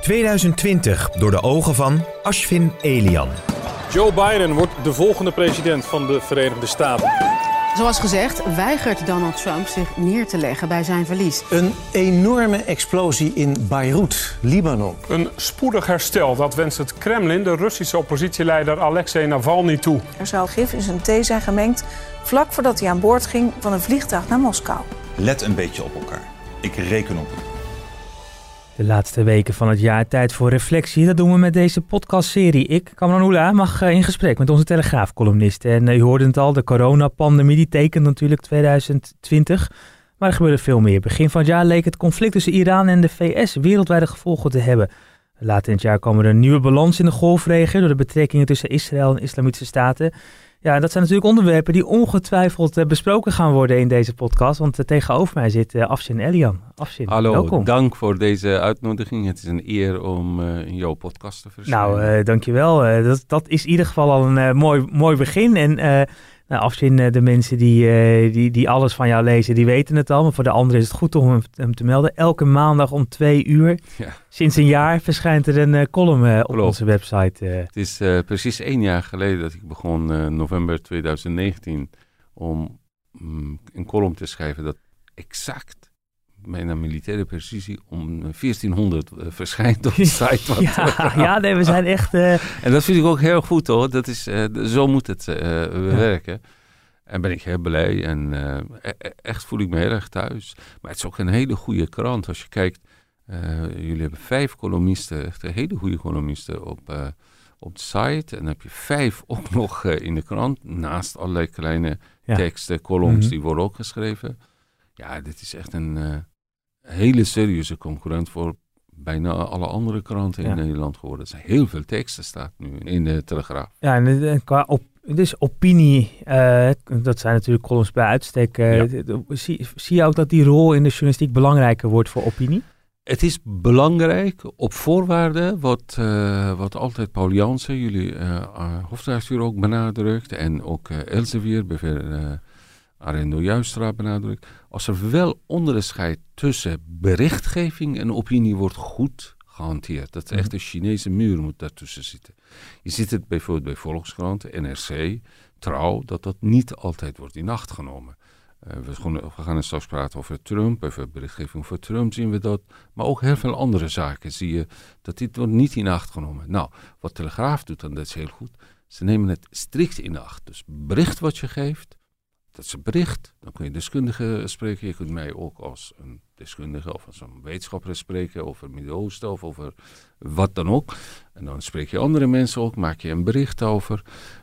2020 door de ogen van Ashvin Elian. Joe Biden wordt de volgende president van de Verenigde Staten. Zoals gezegd weigert Donald Trump zich neer te leggen bij zijn verlies. Een enorme explosie in Beirut, Libanon. Een spoedig herstel, dat wenst het Kremlin de Russische oppositieleider Alexei Navalny toe. Er zou gif in zijn thee zijn gemengd vlak voordat hij aan boord ging van een vliegtuig naar Moskou. Let een beetje op elkaar. Ik reken op u. De laatste weken van het jaar tijd voor reflectie. Dat doen we met deze podcastserie. Ik, Kamran Oela, mag eh, in gesprek met onze Telegraaf-columnist. En uh, u hoorde het al, de coronapandemie die tekent natuurlijk 2020. Maar er gebeurde veel meer. Begin van het jaar leek het conflict tussen Iran en de VS wereldwijde gevolgen te hebben. Later in het jaar kwam er een nieuwe balans in de golfregio door de betrekkingen tussen Israël en islamitische staten. Ja, dat zijn natuurlijk onderwerpen die ongetwijfeld uh, besproken gaan worden in deze podcast. Want uh, tegenover mij zit uh, Afshin Elian. Afshin, Hallo, welkom. dank voor deze uitnodiging. Het is een eer om in jouw podcast te verschijnen. Nou, dankjewel. dat, dat is in ieder geval al een mooi, mooi begin. En nou, afzien de mensen die, die, die alles van jou lezen, die weten het al. Maar voor de anderen is het goed om hem te melden. Elke maandag om twee uur, ja. sinds een jaar, verschijnt er een column op onze website. Het is precies één jaar geleden dat ik begon, november 2019, om mm, een column te schrijven dat exact bijna militaire precisie om 1400 uh, verschijnt op de site. Ja, ja, nee, we zijn echt... Uh... En dat vind ik ook heel goed hoor. Dat is, uh, zo moet het werken. En ben ik heel blij en e echt voel ik me heel erg thuis. Maar het is ook een hele goede krant. Als je kijkt, jullie hebben vijf columnisten, echt hele goede columnisten op, op de site. En dan heb je vijf ook nog in de krant, naast allerlei kleine ja. teksten, columns, mm -hmm. die worden ook geschreven. Ja, dit is echt een hele serieuze concurrent voor bijna alle andere kranten in ja. Nederland geworden. Er zijn heel veel teksten staat nu in de Telegraaf. Ja, en qua op, dus opinie, uh, dat zijn natuurlijk columns bij uitstek. Uh, ja. zie, zie je ook dat die rol in de journalistiek belangrijker wordt voor opinie? Het is belangrijk op voorwaarden, wat, uh, wat altijd Paul Jansen, jullie hoofdredacteur ook benadrukt, en ook Elsevier, bijvoorbeeld Arendo Juistra benadrukt. Als er wel onderscheid tussen berichtgeving en opinie wordt goed gehanteerd. Dat is echt een Chinese muur moet daartussen zitten. Je ziet het bijvoorbeeld bij Volkskrant, NRC, Trouw, dat dat niet altijd wordt in acht genomen. Uh, we, gaan, we gaan straks praten over Trump, over berichtgeving voor Trump zien we dat. Maar ook heel veel andere zaken zie je dat dit wordt niet in acht genomen. Nou, wat Telegraaf doet, en dat is heel goed, ze nemen het strikt in acht. Dus bericht wat je geeft, dat is een bericht. Dan kun je deskundige spreken. Je kunt mij ook als een deskundige of als een wetenschapper spreken over het Midden-Oosten of over wat dan ook. En dan spreek je andere mensen ook, maak je een bericht over.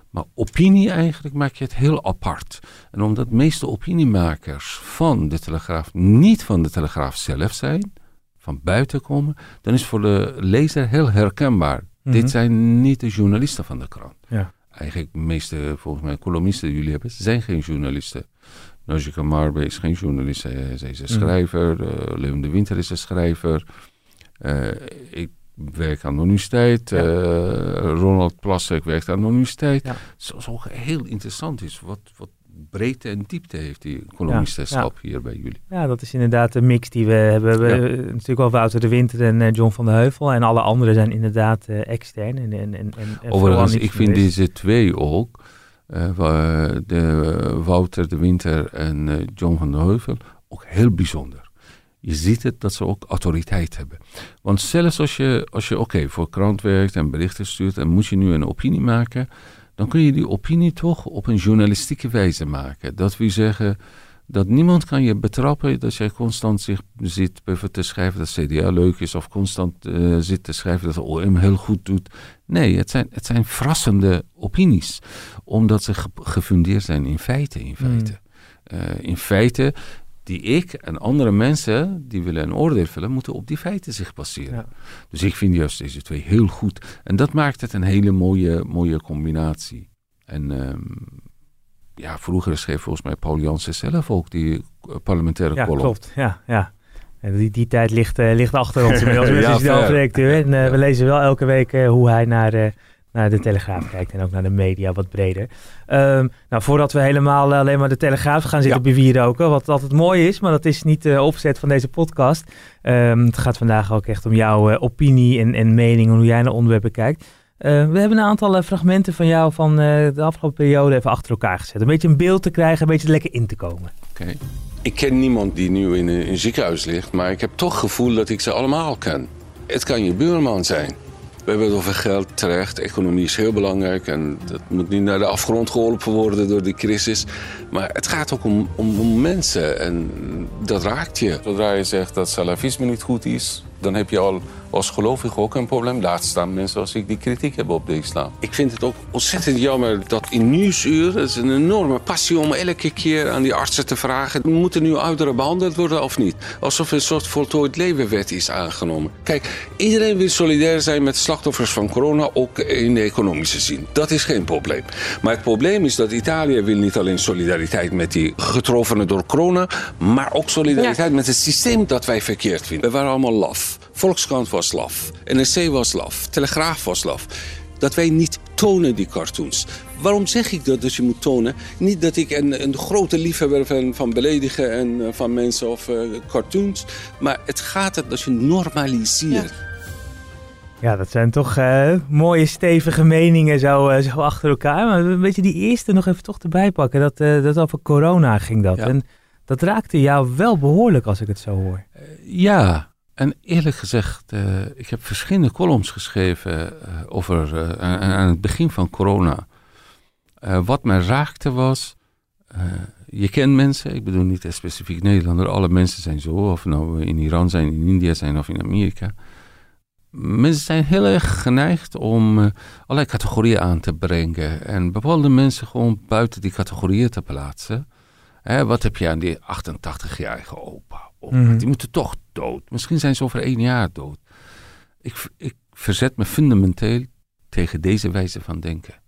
Maar opinie eigenlijk maak je het heel apart. En omdat de meeste opiniemakers van de Telegraaf niet van de Telegraaf zelf zijn, van buiten komen, dan is voor de lezer heel herkenbaar. Dit zijn niet de journalisten van de krant. Ja eigenlijk de meeste, volgens mij, columnisten die jullie hebben, zijn geen journalisten. Nojika Marbe is geen journalist, zij, zij is een schrijver. Uh, Leon de Winter is een schrijver. Uh, ik werk aan de universiteit. Ja. Uh, Ronald Plassek werkt aan de universiteit. Ja. Zoals ook heel interessant is, wat, wat breedte en diepte heeft die columnistenschap ja, ja. hier bij jullie. Ja, dat is inderdaad een mix die we hebben. We hebben natuurlijk wel Wouter de Winter en uh, John van de Heuvel. En alle anderen zijn inderdaad uh, extern. En, en, en, en Overigens, ik vind deze twee ook, uh, de, Wouter de Winter en John van de Heuvel, ook heel bijzonder. Je ziet het dat ze ook autoriteit hebben. Want zelfs als je, als je oké, okay, voor krant werkt en berichten stuurt... en moet je nu een opinie maken dan kun je die opinie toch op een journalistieke wijze maken. Dat wil zeggen dat niemand kan je betrappen dat jij constant zich zit te schrijven dat CDA leuk is of constant uh, zit te schrijven dat de OM heel goed doet. Nee, het zijn, het zijn verrassende opinies, omdat ze ge gefundeerd zijn in feiten. In feite, mm. uh, in feite die ik en andere mensen die willen een oordeel vellen, moeten op die feiten zich baseren. Ja. Dus ik vind juist deze twee heel goed. En dat maakt het een hele mooie, mooie combinatie. En ehm, ja, vroeger schreef volgens mij Paul Jansen zelf ook die eh, parlementaire Ja, column. klopt. Ja, ja. En die, die tijd ligt, eh, ligt achter ons inmiddels. Ja, is de ver. hoofdredacteur. En we lezen wel elke week eh, hoe hij naar, naar de Telegraaf kijkt. En ook naar de media wat breder. Ehm, nou, voordat we helemaal eh, alleen maar de Telegraaf gaan zitten bewieroken. Wat altijd mooi is, maar dat is niet de opzet van deze podcast. Ehm, het gaat vandaag ook echt om jouw eh, opinie en, en mening. en Hoe jij naar onderwerpen kijkt. Eh, we hebben een aantal eh, fragmenten van jou van eh, de afgelopen periode even achter elkaar gezet. Een beetje een beeld te krijgen, een beetje er lekker in te komen. Oké. Ik ken niemand die nu in een, een ziekenhuis ligt, maar ik heb toch het gevoel dat ik ze allemaal ken. Het kan je buurman zijn. We hebben het over geld terecht. Economie is heel belangrijk en dat moet niet naar de afgrond geholpen worden door die crisis. Maar het gaat ook om, om, om mensen en dat raakt je. Zodra je zegt dat salafisme niet goed is, dan heb je al als gelovige ook een probleem. Laat staan mensen als ik die kritiek heb op de islam. Ik vind het ook ontzettend jammer dat in Nieuwsuur... het is een enorme passie om elke keer aan die artsen te vragen... moeten nu ouderen behandeld worden of niet? Alsof een soort voltooid levenwet is aangenomen. Kijk, iedereen wil solidair zijn met slachtoffers van corona... ook in de economische zin. Dat is geen probleem. Maar het probleem is dat Italië wil niet alleen solidariteit met die getroffenen door corona... maar ook solidariteit met het systeem dat wij verkeerd vinden. We waren allemaal laf. Volkskrant was laf. NRC was laf. Telegraaf was laf. Dat wij niet tonen die cartoons. Waarom zeg ik dat, dat je moet tonen? Niet dat ik een, een grote liefhebber ben van beledigen en eh, van mensen of eh, cartoons. Maar het gaat er dat je normaliseert. Ja, dat zijn toch eh, mooie stevige meningen zo, zo achter elkaar. Maar een beetje die eerste nog even toch erbij pakken. Dat, eh, dat over corona ging dat. Ja. En dat raakte jou wel behoorlijk als ik het zo hoor. Ja, en eerlijk gezegd, eh, ik heb verschillende columns geschreven eh, over eh, aan, het begin van corona. Wat mij raakte was, je kent mensen, ik bedoel niet specifiek Nederlander, alle mensen zijn zo, of nou in Iran zijn, in India zijn of in Amerika. Mensen zijn heel erg geneigd om allerlei categorieën aan te brengen en bepaalde mensen gewoon buiten die categorieën te plaatsen. Wat heb je aan die 88-jarige opa? Mhm. Die moeten toch dood. Misschien zijn ze over één jaar dood. Ik, ik verzet me fundamenteel tegen deze wijze van denken.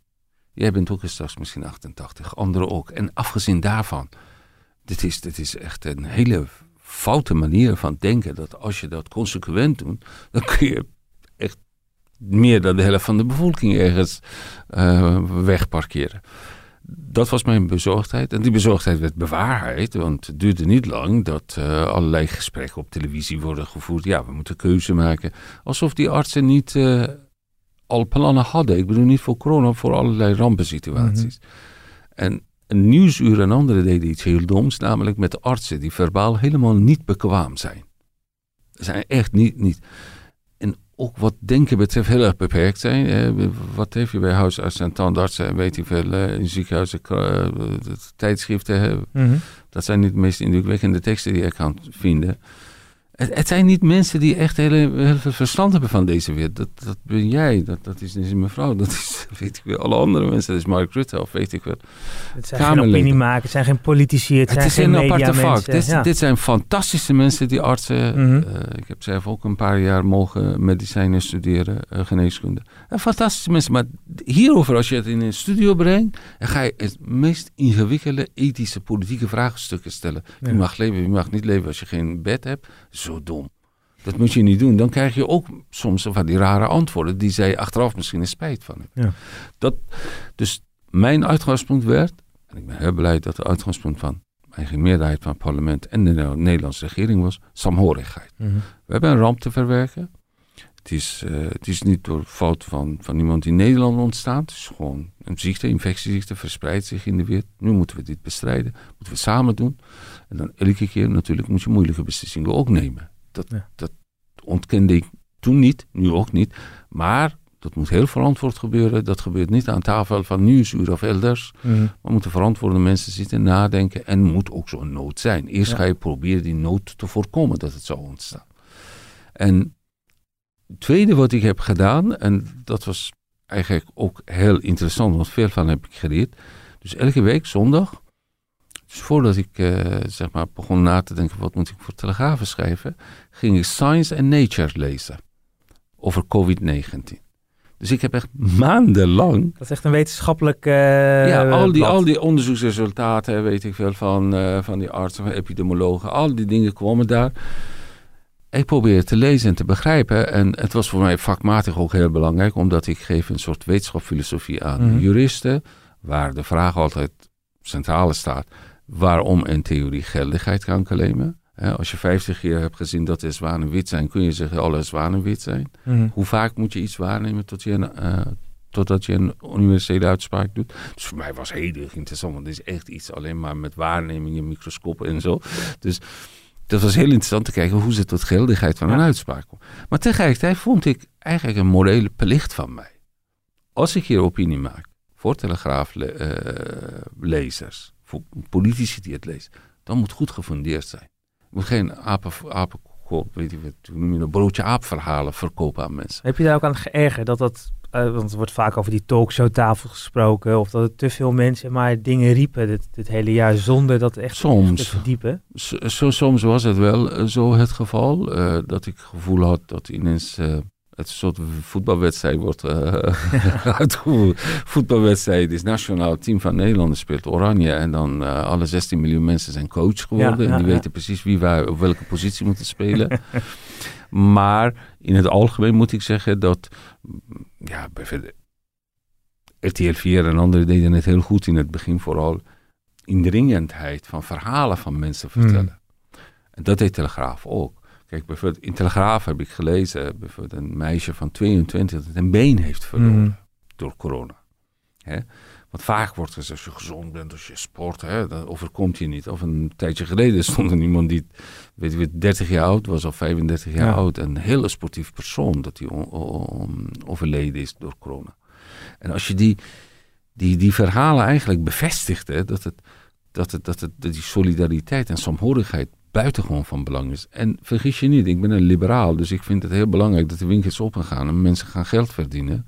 Jij bent ook straks misschien 88, anderen ook. En afgezien daarvan, dit is, dit is echt een hele foute manier van denken. Dat als je dat consequent doet, dan kun je echt meer dan de helft van de bevolking ergens eh, wegparkeren. Dat was mijn bezorgdheid. En die bezorgdheid werd bewaarheid, want het duurde niet lang dat eh, allerlei gesprekken op televisie worden gevoerd. Ja, we moeten keuze maken. Alsof die artsen niet eh, al plannen hadden. Ik bedoel niet voor corona, voor allerlei rampensituaties. En een nieuwsuur en anderen deden iets heel doms, namelijk met artsen die verbaal helemaal niet bekwaam zijn. Ze zijn echt niet, niet. Ook wat denken betreft heel erg beperkt zijn. Wat heb je bij huisartsen en tandartsen en weet je veel, in ziekenhuizen, eh, tijdschriften. Mhm. Dat zijn niet de meest indrukwekkende teksten die je kan vinden. Het, het zijn niet mensen die echt heel, heel veel verstand hebben van deze wereld. Dat, dat ben jij, dat, dat is, is mevrouw, dat is, weet ik wel, alle andere mensen. Dat is Mark Rutte of weet ik wel. Het zijn geen Kamerleden. opiniemakers, het zijn geen politici, het, Het zijn is geen een aparte vak. Dit, Ja. dit zijn fantastische mensen, die artsen. Mhm. Eh, ik heb zelf ook een paar jaar mogen medicijnen studeren, eh, geneeskunde. En fantastische mensen. Maar hierover, als je het in een studio brengt, dan ga je het meest ingewikkelde ethische, politieke vraagstukken stellen. Ja. Wie mag leven, wie mag niet leven als je geen bed hebt? Zo dom. Dat moet je niet doen. Dan krijg je ook soms van die rare antwoorden die zij achteraf misschien een spijt van hebben. Ja. Dat, dus mijn uitgangspunt werd, en ik ben heel blij dat de uitgangspunt van eigenlijk meerderheid van het parlement en de Nederlandse regering was, saamhorigheid. Mhm. We hebben een ramp te verwerken. Het is, eh, het is niet door fout van, van iemand in Nederland ontstaan. Het is gewoon een ziekte, infectieziekte, verspreidt zich in de wereld. Nu moeten we dit bestrijden. Moeten we samen doen. En dan elke keer natuurlijk moet je moeilijke beslissingen ook nemen. Dat, Ja. dat ontkende ik toen niet, nu ook niet. Maar dat moet heel verantwoord gebeuren. Dat gebeurt niet aan tafel van Nieuwsuur of elders. Mhm. Maar moeten verantwoorde mensen zitten nadenken. En moet ook zo'n nood zijn. Eerst Ja. ga je proberen die nood te voorkomen dat het zou ontstaan. En het tweede wat ik heb gedaan, en dat was eigenlijk ook heel interessant, want veel van heb ik geleerd. Dus elke week zondag Dus voordat ik eh, zeg maar begon na te denken, wat moet ik voor telegrafen schrijven, ging ik Science and Nature lezen over COVID-19. Dus ik heb echt maandenlang. Dat is echt een wetenschappelijk. Uh, ja, al die, al die onderzoeksresultaten, weet ik veel, van, uh, van die artsen, van epidemiologen, al die dingen kwamen daar. Ik probeerde te lezen en te begrijpen. En het was voor mij vakmatig ook heel belangrijk, omdat ik geef een soort wetenschapsfilosofie aan mm -hmm. juristen, waar de vraag altijd centrale staat: waarom een theorie geldigheid kan claimen. als je 50 keer hebt gezien dat er zwanen wit zijn, kun je zeggen alle zwanen wit zijn. Mhm. Hoe vaak moet je iets waarnemen tot je een, uh, totdat je een universele uitspraak doet? Dus voor mij was heel erg interessant, want het is echt iets alleen maar met waarnemingen, microscopen en zo. Dus dat was heel interessant te kijken hoe ze tot geldigheid van een uitspraak komt. Maar tegelijkertijd vond ik eigenlijk een morele plicht van mij. Als ik hier opinie maak voor telegraaflezers, voor politici die het lezen, dan moet het goed gefundeerd zijn. Je moet geen apen, apen weet je wat, noem je dat, broodje aapverhalen verkopen aan mensen. Heb je daar ook aan geërgerd dat dat, uh, want er wordt vaak over die talkshowtafel gesproken, of dat er te veel mensen maar dingen riepen dit, dit hele jaar zonder dat echt soms, te verdiepen? Soms was het wel uh, zo het geval, uh, dat ik het gevoel had dat ineens het een soort voetbalwedstrijd wordt uh, uitgevoerd. Voetbalwedstrijd is nationaal team van Nederland speelt Oranje. En dan uh, alle 16 miljoen mensen zijn coach geworden. Ja, ja, en die ja. weten precies wie waar op welke positie moeten spelen. maar in het algemeen moet ik zeggen dat ja, bijvoorbeeld RTL 4 en anderen deden het heel goed in het begin. Vooral indringendheid van verhalen van mensen vertellen. Mm. En dat deed Telegraaf ook. Kijk, bijvoorbeeld in Telegraaf heb ik gelezen, bijvoorbeeld een meisje van 22 dat een been heeft verloren Mm. door corona. Hè? Want vaak wordt gezegd, als je gezond bent, als je sport, hè, dan overkomt je niet. Of een tijdje geleden stond er iemand die, weet je, 30 jaar oud was of 35 jaar Ja. oud. Een hele sportief persoon dat die overleden is door corona. En als je die, die, die verhalen eigenlijk bevestigt, hè, dat, het, dat, het, dat, het, dat die solidariteit en saamhorigheid buitengewoon van belang is. En vergis je niet, ik ben een liberaal, dus ik vind het heel belangrijk dat de winkels open gaan en mensen gaan geld verdienen.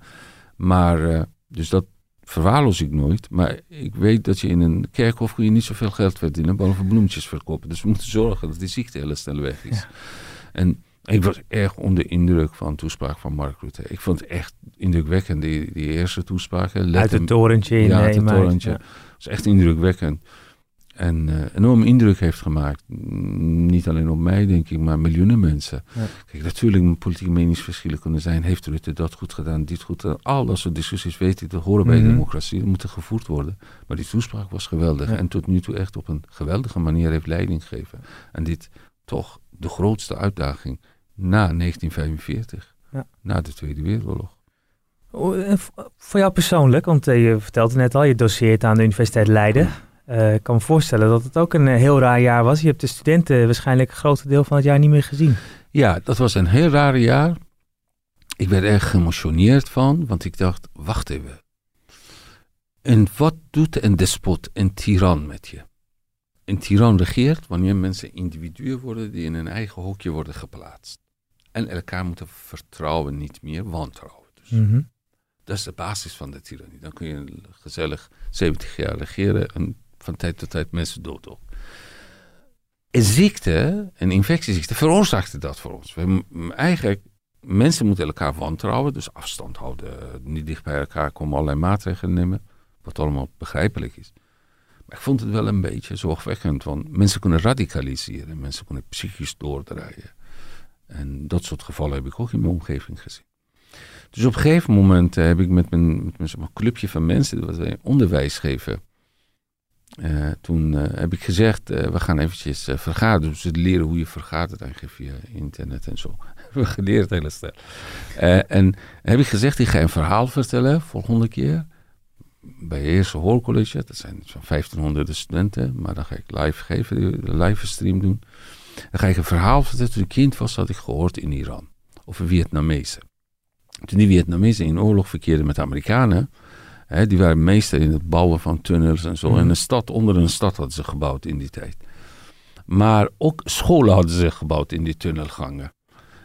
Maar, eh, dus dat verwaarloos ik nooit. Maar ik weet dat je in een kerkhof kun je niet zoveel geld verdienen, behalve bloemetjes verkopen. Dus we moeten zorgen dat die ziekte heel snel weg is. En ik was erg onder de indruk van de toespraak van Mark Rutte. Ik vond het echt indrukwekkend, die, die eerste toespraak. Let Uit het torentje in, Ja, uit het torentje. ja. Het was echt indrukwekkend. En eh enorm indruk heeft gemaakt. Niet alleen op mij, denk ik, maar miljoenen mensen. Ja. Kijk, natuurlijk politieke meningsverschillen kunnen zijn. Heeft Rutte dat goed gedaan, dit goed gedaan? Al dat soort discussies weet ik, dat horen bij Mhm. democratie. Moeten gevoerd worden. Maar die toespraak was geweldig. Ja. En tot nu toe echt op een geweldige manier heeft leiding gegeven. En dit toch de grootste uitdaging na 1945. Ja. Na de Tweede Wereldoorlog. En Voor jou persoonlijk, want eh, je vertelde net al, je doseert aan de Universiteit Leiden. Eh, ik kan me voorstellen dat het ook een eh, heel raar jaar was. Je hebt de studenten waarschijnlijk een groot deel van het jaar niet meer gezien. Ja, dat was een heel raar jaar. Ik werd erg geëmotioneerd van, want ik dacht, wacht even. En wat doet een despot, een tiran met je? Een tiran regeert wanneer mensen individuen worden die in een eigen hokje worden geplaatst. En elkaar moeten vertrouwen, niet meer wantrouwen. Dus Mhm. dat is de basis van de tirannie. Dan kun je gezellig 70 jaar regeren en van tijd tot tijd mensen dood ook. Een ziekte, een infectieziekte, veroorzaakte dat voor ons. We, eigenlijk, mensen moeten elkaar wantrouwen, dus afstand houden, niet dicht bij elkaar komen, allerlei maatregelen nemen, wat allemaal begrijpelijk is. Maar ik vond het wel een beetje zorgwekkend, want mensen kunnen radicaliseren, mensen kunnen psychisch doordraaien. En dat soort gevallen heb ik ook in mijn omgeving gezien. Dus op een gegeven moment heb ik met mijn, met mijn clubje van mensen, dat wij onderwijs geven, eh, toen eh, heb ik gezegd, eh, we gaan eventjes vergaderen. Dus leren hoe je vergadert eigenlijk via internet en zo. we geleerd hele snel. Eh, en heb ik gezegd, ik ga een verhaal vertellen volgende keer. Bij Eerste Hoorcollege, dat zijn zo'n 1500 studenten. Maar dan ga ik live geven, live stream doen. Dan ga ik een verhaal vertellen. Toen ik kind was, had ik gehoord in Iran. Over Vietnamezen. Toen die Vietnamezen in oorlog verkeerden met Amerikanen. Hè, die waren meester in het bouwen van tunnels en zo. Mhm. En een stad onder een stad hadden ze gebouwd in die tijd. Maar ook scholen hadden ze gebouwd in die tunnelgangen.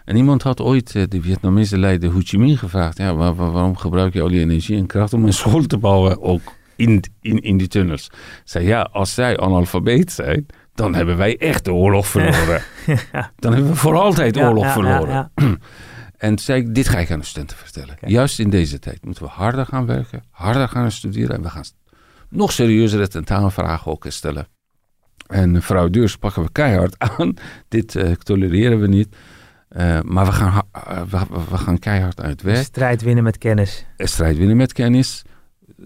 En iemand had ooit eh, de Vietnamese leider Ho Chi Minh gevraagd: ja, waar- waar- waarom gebruik je al die energie en kracht om een school te bouwen? Ook in, in, in die tunnels. Zei ja, als zij analfabeet zijn, dan hebben wij echt de oorlog verloren. Dan hebben we voor altijd oorlog ja, verloren. ja. En toen zei ik, dit ga ik aan de studenten vertellen. Juist in deze tijd moeten we harder gaan werken, harder gaan studeren. En we gaan nog serieuzere tentamenvragen ook stellen. En fraudeurs pakken we keihard aan. Dit eh, tolereren we niet. Eh, maar we gaan, eh, we, gaan keihard uit werk. strijd winnen met kennis. Strijd winnen met kennis.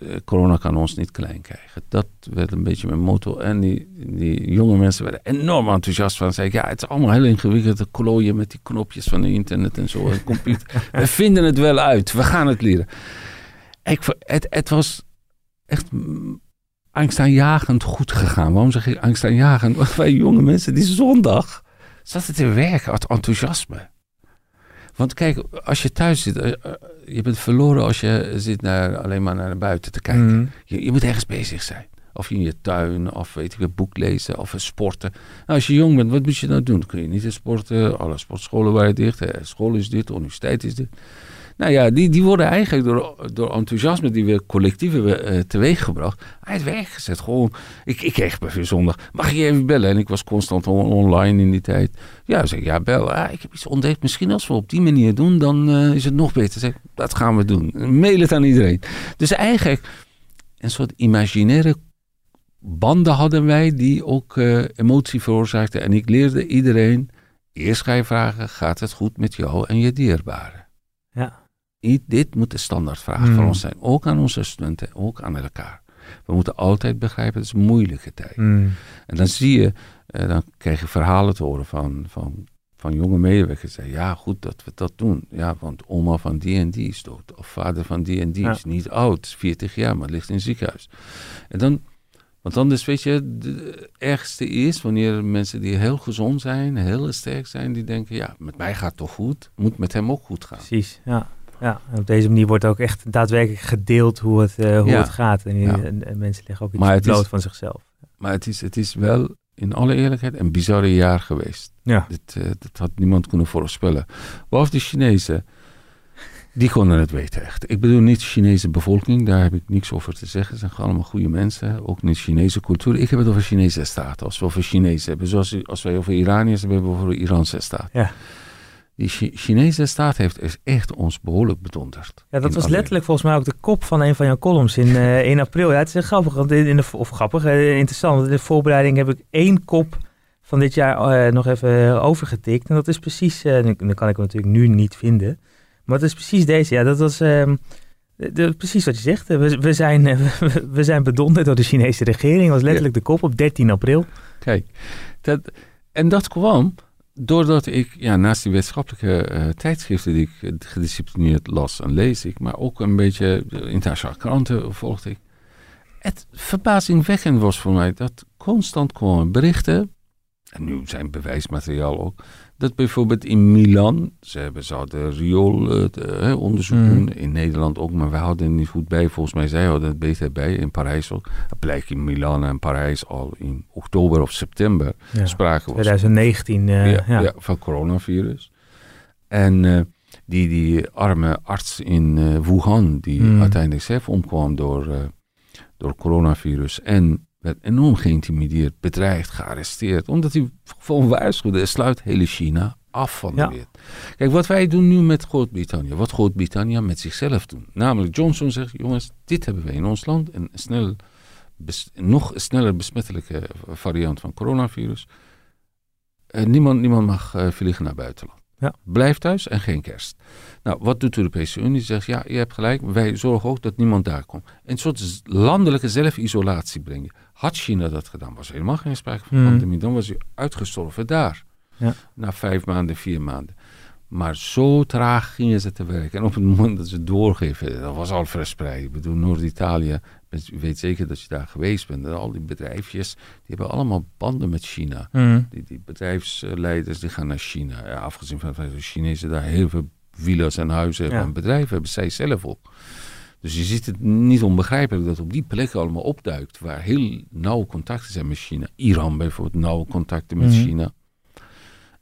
Eh, corona kan ons niet klein krijgen. Dat werd een beetje mijn motto. En die, die jonge mensen werden enorm enthousiast van. Zei ik, ja, het is allemaal heel ingewikkeld. te klooien met die knopjes van de internet en zo. En computer. we vinden het wel uit. We gaan het leren. Ik, het, het was echt angstaanjagend goed gegaan. Waarom zeg ik angstaanjagend? Want wij jonge mensen die zondag zaten te werken uit enthousiasme. Want kijk, als je thuis zit, eh, eh, je bent verloren als je zit naar, alleen maar naar buiten te kijken. Mhm. Je, je moet ergens bezig zijn. Of in je tuin, of weet ik een boek lezen, of sporten. Nou, als je jong bent, wat moet je nou doen? Kun je niet sporten? Alle sportscholen waren dicht, school is dit, universiteit is dit. Nou ja, die, die worden eigenlijk door, door enthousiasme die we collectief hebben eh, teweeggebracht, uit werk gezet. Gewoon, ik, ik kreeg bijvoorbeeld zondag, mag je even bellen? En ik was constant on- online in die tijd. Ja, zeg ja, bel. Ah, ik heb iets ontdekt. Misschien als we op die manier doen, dan eh, is het nog beter. Zeg, dat gaan we doen. Mail het aan iedereen. Dus eigenlijk een soort imaginaire banden hadden wij die ook eh, emotie veroorzaakten. En ik leerde iedereen, eerst ga je vragen, gaat het goed met jou en je dierbaren? Ja. Dit moet de standaardvraag Hmm. voor ons zijn. Ook aan onze studenten, ook aan elkaar. We moeten altijd begrijpen, het is een moeilijke tijd. Mm. En dan zie je, eh, dan krijg je verhalen te horen van, van, van jonge medewerkers. Die zeggen, ja, goed dat we dat doen. Ja, want oma van die en die is dood. Of vader van die en die Ja. is niet oud, is 40 jaar, maar ligt in het ziekenhuis. En dan, want dan is, weet je, de ergste is wanneer mensen die heel gezond zijn, heel sterk zijn, die denken, ja, met mij gaat het toch goed, moet met hem ook goed gaan. Precies, ja. Ja. En op deze manier wordt ook echt daadwerkelijk gedeeld hoe het, eh, hoe Ja. het gaat. En, Ja. en, en mensen leggen ook iets bloot is- van zichzelf. Maar het is, het is wel, in alle eerlijkheid, een bizarre jaar geweest. Ja. Dit, eh, dat had niemand kunnen voorspellen. Behalve de Chinezen, die konden het weten echt. Ik bedoel niet de Chinese bevolking, daar heb ik niks over te zeggen. Ze zijn gewoon allemaal goede mensen, ook niet Chinese cultuur. Ik heb het over Chinese staat, als we over Chinezen hebben. Zoals als wij over Iraniërs hebben, hebben we over de Iraanse staat. Ja. Die Chi- Chinese staat heeft is echt ons behoorlijk bedonderd. Ja, dat was letterlijk volgens mij ook de kop van een van jouw columns in, in april. Ja, het is grappig, want in de, of grappig, eh, interessant. want In de voorbereiding heb ik één kop van dit jaar eh, nog even overgetikt. En dat is precies, dan kan ik hem natuurlijk nu niet vinden. Maar het is precies deze. Ja, dat was ehm, de, precies wat je zegt. We, we, zijn, we, we zijn bedonderd door de Chinese regering. Dat was letterlijk de kop op 13 april. Kijk, dat, en dat kwam doordat ik, ja, naast die wetenschappelijke eh, tijdschriften die ik eh, gedisciplineerd las en lees ik, maar ook een beetje de internationale kranten volgde ik. Het verbazingwekkend was voor mij dat constant kwamen berichten, en nu zijn bewijsmateriaal ook, dat bijvoorbeeld in Milan, ze hebben zouden riool eh, de, hè, onderzoek Mm. doen, in Nederland ook, maar wij hadden het niet goed bij. Volgens mij, zij hadden het beter bij, in Parijs ook. Het blijkt in Milan en Parijs al in oktober of september Ja, sprake was 2019. eh, ja, ja. ja, van coronavirus. En eh, die, die arme arts in eh, Wuhan, die Hmm. uiteindelijk zelf omkwam door, eh, door coronavirus. En werd enorm geïntimideerd, bedreigd, gearresteerd. Omdat hij gewoon waarschuwde, sluit hele China af van Ja. de wereld. Kijk, wat wij doen nu met Groot-Brittannië. Wat Groot-Brittannië met zichzelf doen. Namelijk, Johnson zegt, jongens, dit hebben we in ons land. Een snel, bes- nog sneller besmettelijke variant van coronavirus. Eh, niemand, niemand mag eh, vliegen naar buitenland. Ja. Blijf thuis en geen kerst. Nou, wat doet de Europese Unie? Zegt, ja, je hebt gelijk, wij zorgen ook dat niemand daar komt. Een soort landelijke zelfisolatie brengen. Had China dat gedaan, was er helemaal geen sprake van Mhm. pandemie. Dan was hij uitgestorven daar. Ja. Na vijf maanden, vier maanden. Maar zo traag gingen ze te werk. En op het moment dat ze doorgeven, dat was al verspreid. Ik bedoel, Noord-Italië, u weet zeker dat je daar geweest bent. En al die bedrijfjes, die hebben allemaal banden met China. Mhm. Die, die bedrijfsleiders die gaan naar China. Ja, afgezien van dat de Chinezen daar heel veel villas en huizen Ja. en bedrijven hebben, zij zelf ook. Dus je ziet het niet onbegrijpelijk dat op die plekken allemaal opduikt, waar heel nauwe contacten zijn met China. Iran bijvoorbeeld, nauwe contacten met Mhm. China.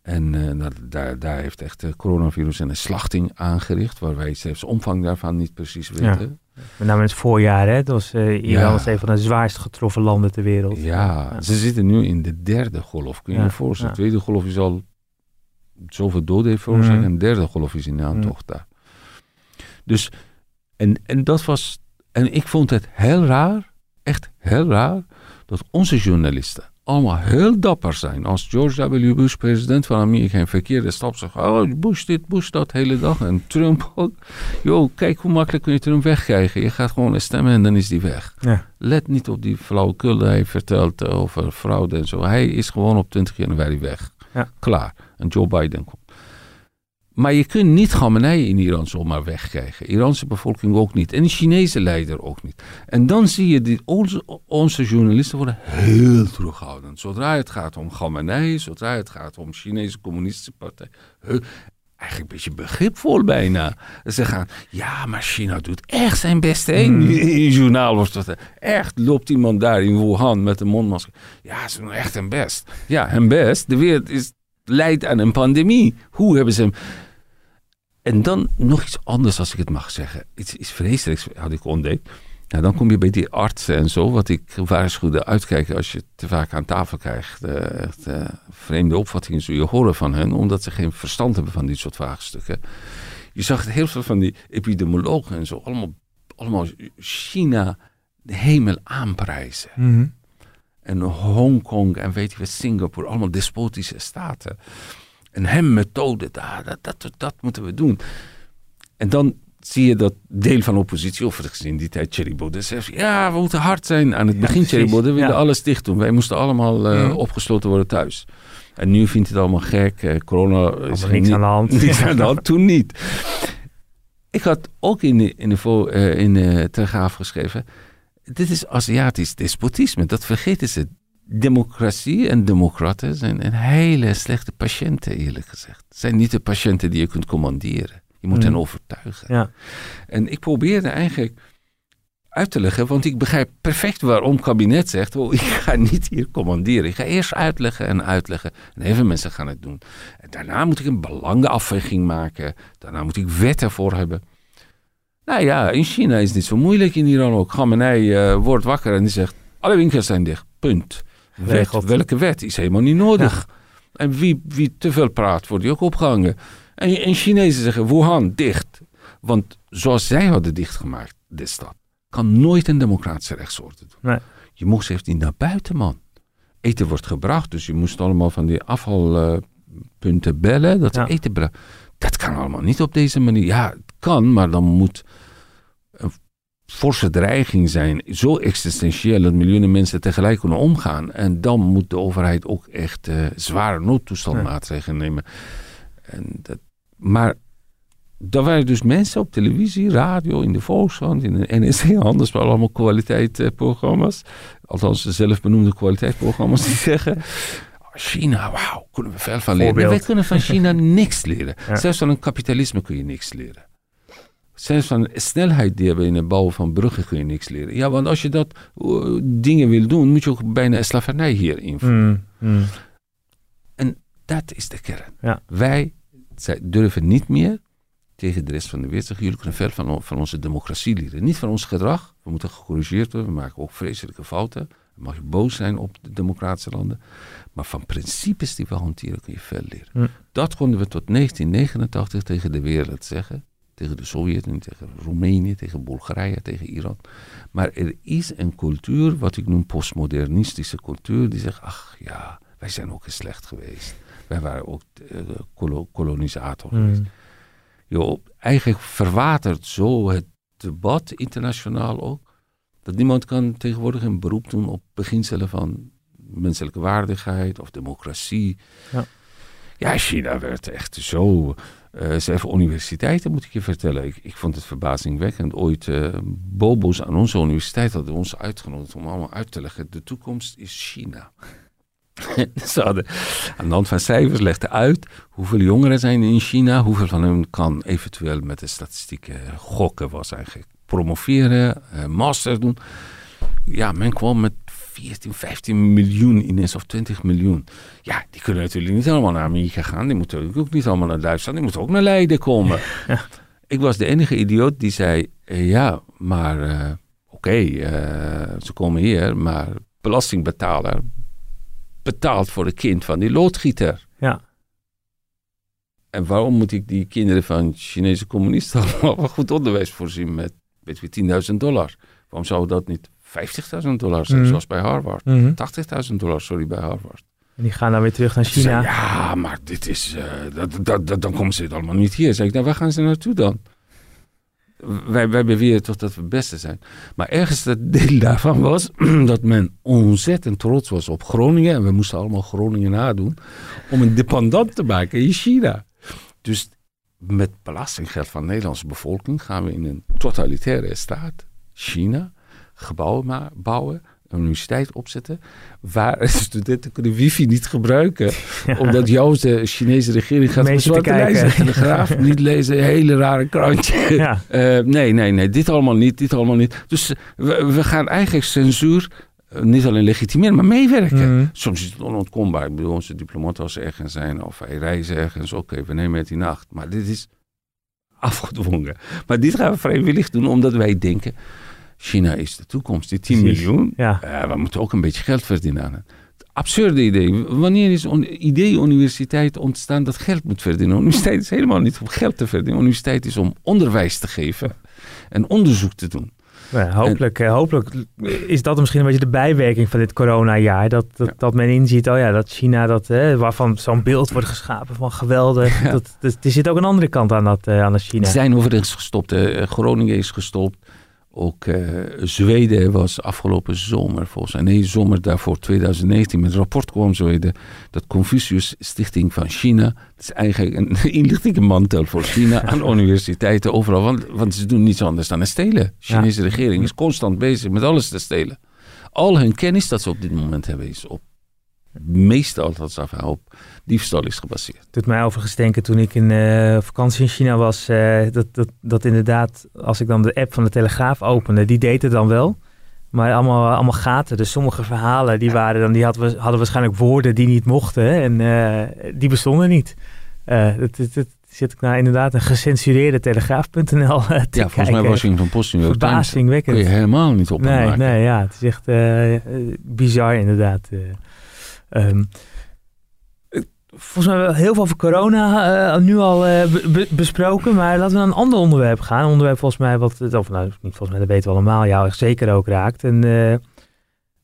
En eh, daar, daar heeft echt het coronavirus een slachting aangericht, waar wij zelfs de omvang daarvan niet precies weten. Met name in het voorjaar, hè? Dat was, eh, Iran Ja. was een van de zwaarst getroffen landen ter wereld. Ja, ze zitten nu in de derde golf. Kun je Ja, je voorstellen? ja. De tweede golf is al zoveel doden heeft veroorzaakt. Mhm. En de derde golf is in aantocht daar. Dus, en, en dat was... En ik vond het heel raar, echt heel raar, dat onze journalisten allemaal heel dapper zijn. Als George W. Bush, president van Amerika, een verkeerde stap zegt... Oh, Bush dit, Bush dat, hele dag. En Trump ook. Yo, kijk hoe makkelijk kun je Trump wegkrijgen. Je gaat gewoon stemmen en dan is die weg. Ja. Let niet op die flauwekul die hij vertelt over fraude en zo. Hij is gewoon op 20 januari weg. Ja. Klaar. En Joe Biden komt. Maar je kunt niet Khamenei in Iran zomaar wegkrijgen. Iraanse bevolking ook niet. En de Chinese leider ook niet. En dan zie je, die, onze, onze journalisten worden heel terughoudend. Zodra het gaat om Khamenei, zodra het gaat om Chinese communistische partij. heel- eigenlijk een beetje begripvol bijna. Ze gaan, ja, maar China doet echt zijn best. hè? In in het journaal wordt dat echt, loopt iemand daar in Wuhan met een mondmasker. Ja, ze doen echt hun best. Ja, hun best. De wereld is, leidt aan een pandemie. Hoe hebben ze hem... En dan nog iets anders, als ik het mag zeggen. Iets, iets vreselijks had ik ontdekt. Nou, dan kom je bij die artsen en zo, wat ik waarschuwde uitkijken als je te vaak aan tafel krijgt. eh, echt, eh, vreemde opvattingen zul je horen van hen, omdat ze geen verstand hebben van dit soort vraagstukken. Je zag het heel veel van die epidemiologen en zo, allemaal, allemaal China de hemel aanprijzen. Mhm. En Hongkong en weet je wat, Singapore, allemaal despotische staten. En hem methode, daar, dat, dat, dat moeten we doen. En dan zie je dat deel van de oppositie, of in die tijd Thierry Baudet zegt, ja, we moeten hard zijn. Aan het begin Thierry precies, Baudet wilde ja. alles dicht doen. Wij moesten allemaal eh, Mhm. opgesloten worden thuis. En nu vindt het allemaal gek. eh, corona is niks aan de hand. Niks aan de hand, toen niet. Ik had ook in de, in de, vo- eh, in de Telegraaf geschreven, dit is Aziatisch despotisme. Dat vergeten ze. Democratie en democraten zijn een hele slechte patiënten, eerlijk gezegd. Het zijn niet de patiënten die je kunt commanderen. Je moet Mm. hen overtuigen. Ja. En ik probeerde eigenlijk uit te leggen, want ik begrijp perfect waarom het kabinet zegt, oh, ik ga niet hier commanderen. Ik ga eerst uitleggen en uitleggen. En veel mensen gaan het doen. En daarna moet ik een belangenafweging maken. Daarna moet ik wetten voor hebben. Nou ja, in China is het niet zo moeilijk, in Iran ook. Khamenei eh, wordt wakker en die zegt, alle winkels zijn dicht, punt. Wet, welke wet is helemaal niet nodig. En wie, wie te veel praat, wordt die ook opgehangen. En, en Chinezen zeggen, Wuhan, dicht. Want zoals zij hadden dichtgemaakt, de stad, kan nooit een democratische rechtsorde doen. Nee. Je moest even niet naar buiten, man. Eten wordt gebracht, dus je moest allemaal van die afvalpunten bellen, dat Ja. eten brengen. Dat kan allemaal niet op deze manier. Ja, het kan, maar dan moet forse dreiging zijn, zo existentieel dat miljoenen mensen tegelijk kunnen omgaan. En dan moet de overheid ook echt eh, zware noodtoestandmaatregelen nemen. En dat, maar er waren dus mensen op televisie, radio, in de Volkskrant, in de NSC, anders maar allemaal kwaliteitsprogramma's. Althans, zelfbenoemde kwaliteitsprogramma's die zeggen... China, wauw, kunnen we veel van leren. Wij kunnen van China niks leren. Ja. Zelfs van een kapitalisme kun je niks leren. Zelfs van snelheid die hebben in het bouwen van bruggen kun je niks leren. Ja, want als je dat eh, dingen wil doen, moet je ook bijna slavernij hier invoeren. Mm, mm. Dat is de kern. Ja. Wij zij durven niet meer tegen de rest van de wereld zeggen, jullie kunnen veel van, van onze democratie leren. Niet van ons gedrag, we moeten gecorrigeerd worden, we maken ook vreselijke fouten. Dan mag je boos zijn op de democratische landen. Maar van principes die we hanteren kun je veel leren. Hm. Dat konden we tot 1989 tegen de wereld zeggen. Tegen de Sovjet-Unie, tegen Roemenië, tegen Bulgarije, tegen Iran. Maar er is een cultuur, wat ik noem postmodernistische cultuur, die zegt, ach ja, wij zijn ook eens slecht geweest. Wij waren ook eh, kolo- kolonisator geweest. Mm. Joh, eigenlijk verwatert zo het debat internationaal ook. Dat niemand kan tegenwoordig een beroep doen op beginselen van menselijke waardigheid of democratie. Ja. Ja, China werd echt zo. Zelfs universiteiten, moet ik je vertellen. Ik, ik vond het verbazingwekkend. Ooit eh, bobo's aan onze universiteit hadden ons uitgenodigd om allemaal uit te leggen. De toekomst is China. Ze hadden aan de hand van cijfers legden uit hoeveel jongeren zijn in China, hoeveel van hen kan eventueel met de statistieken gokken, was eigenlijk promoveren, eh, master doen. Ja, men kwam met 14, 15 miljoen ineens of 20 miljoen. Ja, die kunnen natuurlijk niet allemaal naar Amerika gaan. Die moeten natuurlijk ook niet allemaal naar Duitsland. Die moeten ook naar Leiden komen. Ik was de enige idioot die zei, eh, ja, maar eh, oké, eh, ze komen hier, maar belastingbetaler betaalt voor het kind van die loodgieter. Ja. En waarom moet ik die kinderen van Chinese communisten allemaal goed onderwijs voorzien met weet je, 10.000 dollar? Waarom zou dat niet 50.000 dollar zijn, Mhm. zoals bij Harvard? Mhm. 80.000 dollar, sorry, bij Harvard. En die gaan dan weer terug naar zei, China. ja, maar dit is, eh, dat, dat, dat, dan komen ze het allemaal niet hier. Zeg ik, nou, waar gaan ze naartoe dan? Wij, wij beweren toch dat we het beste zijn. Maar ergens het deel daarvan was dat men ontzettend trots was op Groningen. En we moesten allemaal Groningen nadoen. Om een dependant te maken in China. Dus met belastinggeld van de Nederlandse bevolking gaan we in een totalitaire staat, China, gebouwen ma- bouwen, een universiteit opzetten, waar studenten kunnen wifi niet gebruiken, omdat jouw de Chinese regering gaat te zwarte de telegraaf niet lezen, een hele rare krantje. Ja. Eh, nee, nee, nee, dit allemaal niet, dit allemaal niet. Dus we, we gaan eigenlijk censuur eh, niet alleen legitimeren, maar meewerken. Mhm. Soms is het onontkombaar. Ik bedoel, onze diplomaten als ze ergens zijn of hij reizen ergens, oké, we nemen het in acht. Maar dit is afgedwongen. Maar dit gaan we vrijwillig doen, omdat wij denken, China is de toekomst. Die 10 Precies. miljoen, Ja. eh, we moeten ook een beetje geld verdienen aan het. Absurde idee. Wanneer is een idee universiteit ontstaan dat geld moet verdienen? Universiteit is helemaal niet om geld te verdienen. Universiteit is om onderwijs te geven en onderzoek te doen. Nou hopelijk, eh, hopelijk is dat misschien een beetje de bijwerking van dit coronajaar. Dat, dat, dat men inziet, oh ja, dat China, dat, eh, waarvan zo'n beeld wordt geschapen van geweldig. Ja. Dat, dat, er zit ook een andere kant aan dat, eh, aan dat China. Ze zijn overigens gestopt. Groningen is gestopt. Ook eh, Zweden was afgelopen zomer, volgens mij, nee, zomer daarvoor 2019, met een rapport kwam Zweden dat Confucius Stichting van China, dat is eigenlijk een inlichtingenmantel voor China aan universiteiten overal, want, want ze doen niets anders dan het stelen. De Chinese regering is constant bezig met alles te stelen. Al hun kennis dat ze op dit moment hebben is op, meestal dat ze af op diefstal is gebaseerd. doet mij overigens denken toen ik in eh, vakantie in China was, eh, dat, dat, dat inderdaad, als ik dan de app van de Telegraaf opende, die deed het dan wel. Maar allemaal, allemaal gaten. Dus sommige verhalen die waren dan, die hadden, we- hadden waarschijnlijk woorden die niet mochten. En eh, die bestonden niet. Eh dat, dat, dat zit ik naar inderdaad een gecensureerde telegraaf.nl te Ja, volgens mij kijken. Washington Post, New York Times, Verbazingwekkend. kun je helemaal niet op Nee, maken. nee, ja, het is echt bizar inderdaad. Eh. Ehm, eh, volgens mij hebben we heel veel over corona eh, nu al eh, be- be- besproken, maar laten we naar een ander onderwerp gaan. Een onderwerp volgens mij, wat, of nou niet volgens mij, dat weten we allemaal, jou echt zeker ook raakt. En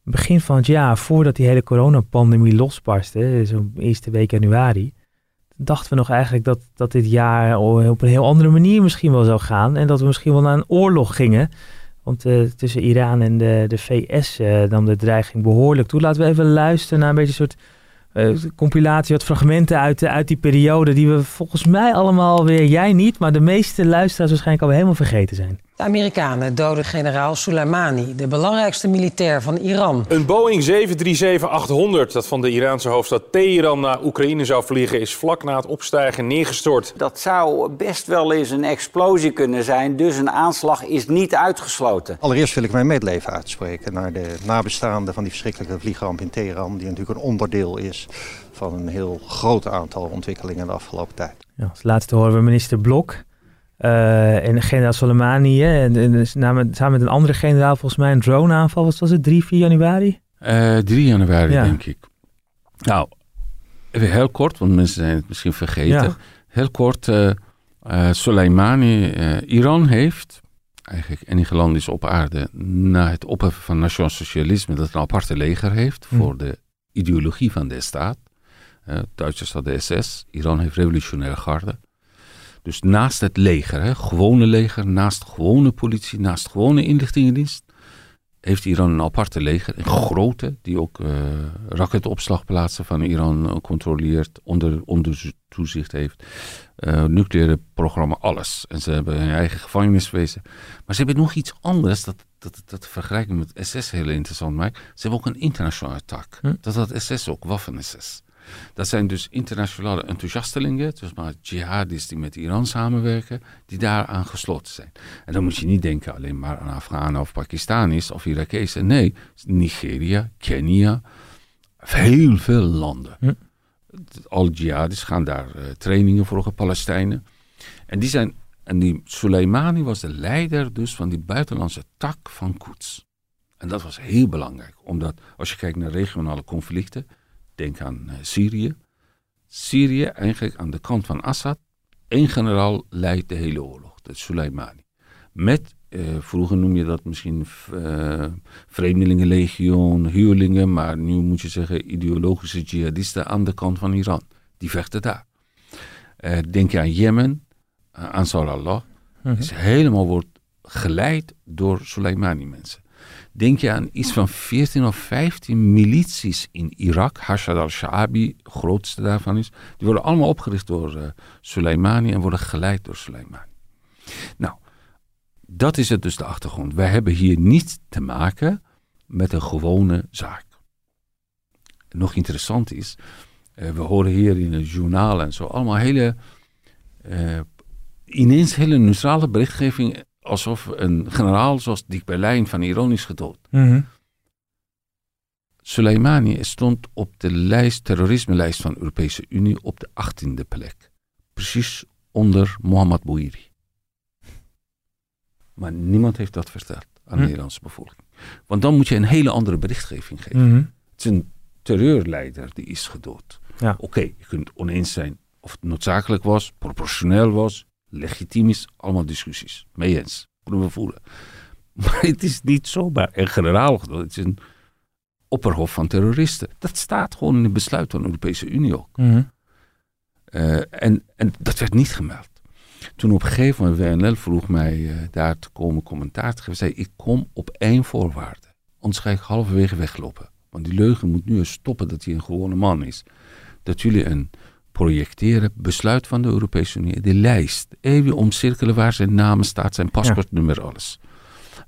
begin van het jaar, voordat die hele coronapandemie losbarstte, zo'n eerste week januari, dachten we nog eigenlijk dat, dat dit jaar op een heel andere manier misschien wel zou gaan. En dat we misschien wel naar een oorlog gingen. Want eh, tussen Iran en de, de VS eh, nam de dreiging behoorlijk toe. Laten we even luisteren naar een beetje een soort eh, compilatie, wat fragmenten uit, uit die periode. Die we volgens mij allemaal weer, jij niet, maar de meeste luisteraars waarschijnlijk alweer helemaal vergeten zijn. De Amerikanen doden generaal Soleimani, de belangrijkste militair van Iran. Een Boeing 737-800 dat van de Iraanse hoofdstad Teheran naar Oekraïne zou vliegen... is vlak na het opstijgen neergestort. Dat zou best wel eens een explosie kunnen zijn, dus een aanslag is niet uitgesloten. Allereerst wil ik mijn medeleven uitspreken naar de nabestaanden van die verschrikkelijke vliegramp in Teheran, die natuurlijk een onderdeel is van een heel groot aantal ontwikkelingen de afgelopen tijd. Ja, als laatste horen we minister Blok eh, en generaal Soleimani. hè, en, en samen, samen met een andere generaal volgens mij een droneaanval. Wat was het, 3, 4 januari? Eh 3 januari, Ja. denk ik. Nou, even heel kort, want mensen zijn het misschien vergeten. Ja. Heel kort, eh Soleimani, Iran heeft, eigenlijk enige land is op aarde, na het opheffen van nationaal socialisme, dat een aparte leger heeft Hm. voor de ideologie van de staat. Duitsers hadden SS, Iran heeft revolutionaire garde. Dus naast het leger, hè, gewone leger, naast gewone politie, naast gewone inlichtingendienst, heeft Iran een aparte leger, een grote, die ook eh raketopslagplaatsen van Iran controleert, onder, onder toezicht heeft, eh, nucleaire programma, alles. En ze hebben hun eigen gevangeniswezen. Maar ze hebben nog iets anders, dat, dat, dat de vergelijking met SS heel interessant maakt. Ze hebben ook een internationale tak. Hm. Dat had SS ook, Waffen-SS. Dat zijn dus internationale enthousiastelingen, dus maar jihadis die met Iran samenwerken, die daaraan gesloten zijn. En dan moet je niet denken alleen maar aan Afghanen of Pakistanis of Irakezen. Nee, Nigeria, Kenia, heel veel landen. Hm. Al jihadis gaan daar eh, trainingen volgen, Palestijnen. En die zijn, en die Soleimani was de leider dus van die buitenlandse tak van Quds. En dat was heel belangrijk, omdat als je kijkt naar regionale conflicten, denk aan eh, Syrië. Syrië, eigenlijk aan de kant van Assad, één generaal leidt de hele oorlog, dat is Soleimani. Met, eh, vroeger noem je dat misschien eh, vreemdelingenlegioen, huurlingen, maar nu moet je zeggen ideologische jihadisten aan de kant van Iran. Die vechten daar. Eh, denk je aan Jemen, uh, Ansar Allah, Mhm. is helemaal wordt geleid door Soleimani mensen. Denk je aan iets van 14 of 15 milities in Irak, Hashad al-Shaabi, grootste daarvan is. Die worden allemaal opgericht door eh, Soleimani en worden geleid door Soleimani. Nou, dat is het dus de achtergrond. Wij hebben hier niet te maken met een gewone zaak. Nog interessant is, eh, we horen hier in het journaal en zo allemaal hele, eh, ineens hele neutrale berichtgeving alsof een generaal zoals Dick Berlijn van Iran is gedood. Mhm. Soleimani stond op de lijst, terrorisme-lijst van de Europese Unie op de 18e plek. Precies onder Mohammad Bouiri. Maar niemand heeft dat verteld aan de Hm. Nederlandse bevolking. Want dan moet je een hele andere berichtgeving geven. Mhm. Het is een terreurleider die is gedood. Ja. Oké, je kunt oneens zijn of het noodzakelijk was, proportioneel was, legitiem is, allemaal discussies. Mee eens, kunnen we voelen. Maar het is niet zomaar een generaal. Het is een opperhof van terroristen. Dat staat gewoon in het besluit van de Europese Unie ook. Mhm. Eh, en, en dat werd niet gemeld. Toen op een gegeven moment WNL vroeg mij eh, daar te komen commentaar te geven, zei ik kom op één voorwaarde. Anders ga ik halverwege weglopen. Want die leugen moet nu eens stoppen dat hij een gewone man is. Dat jullie een projecteren besluit van de Europese Unie, de lijst, even omcirkelen waar zijn naam staat, zijn paspoortnummer, alles.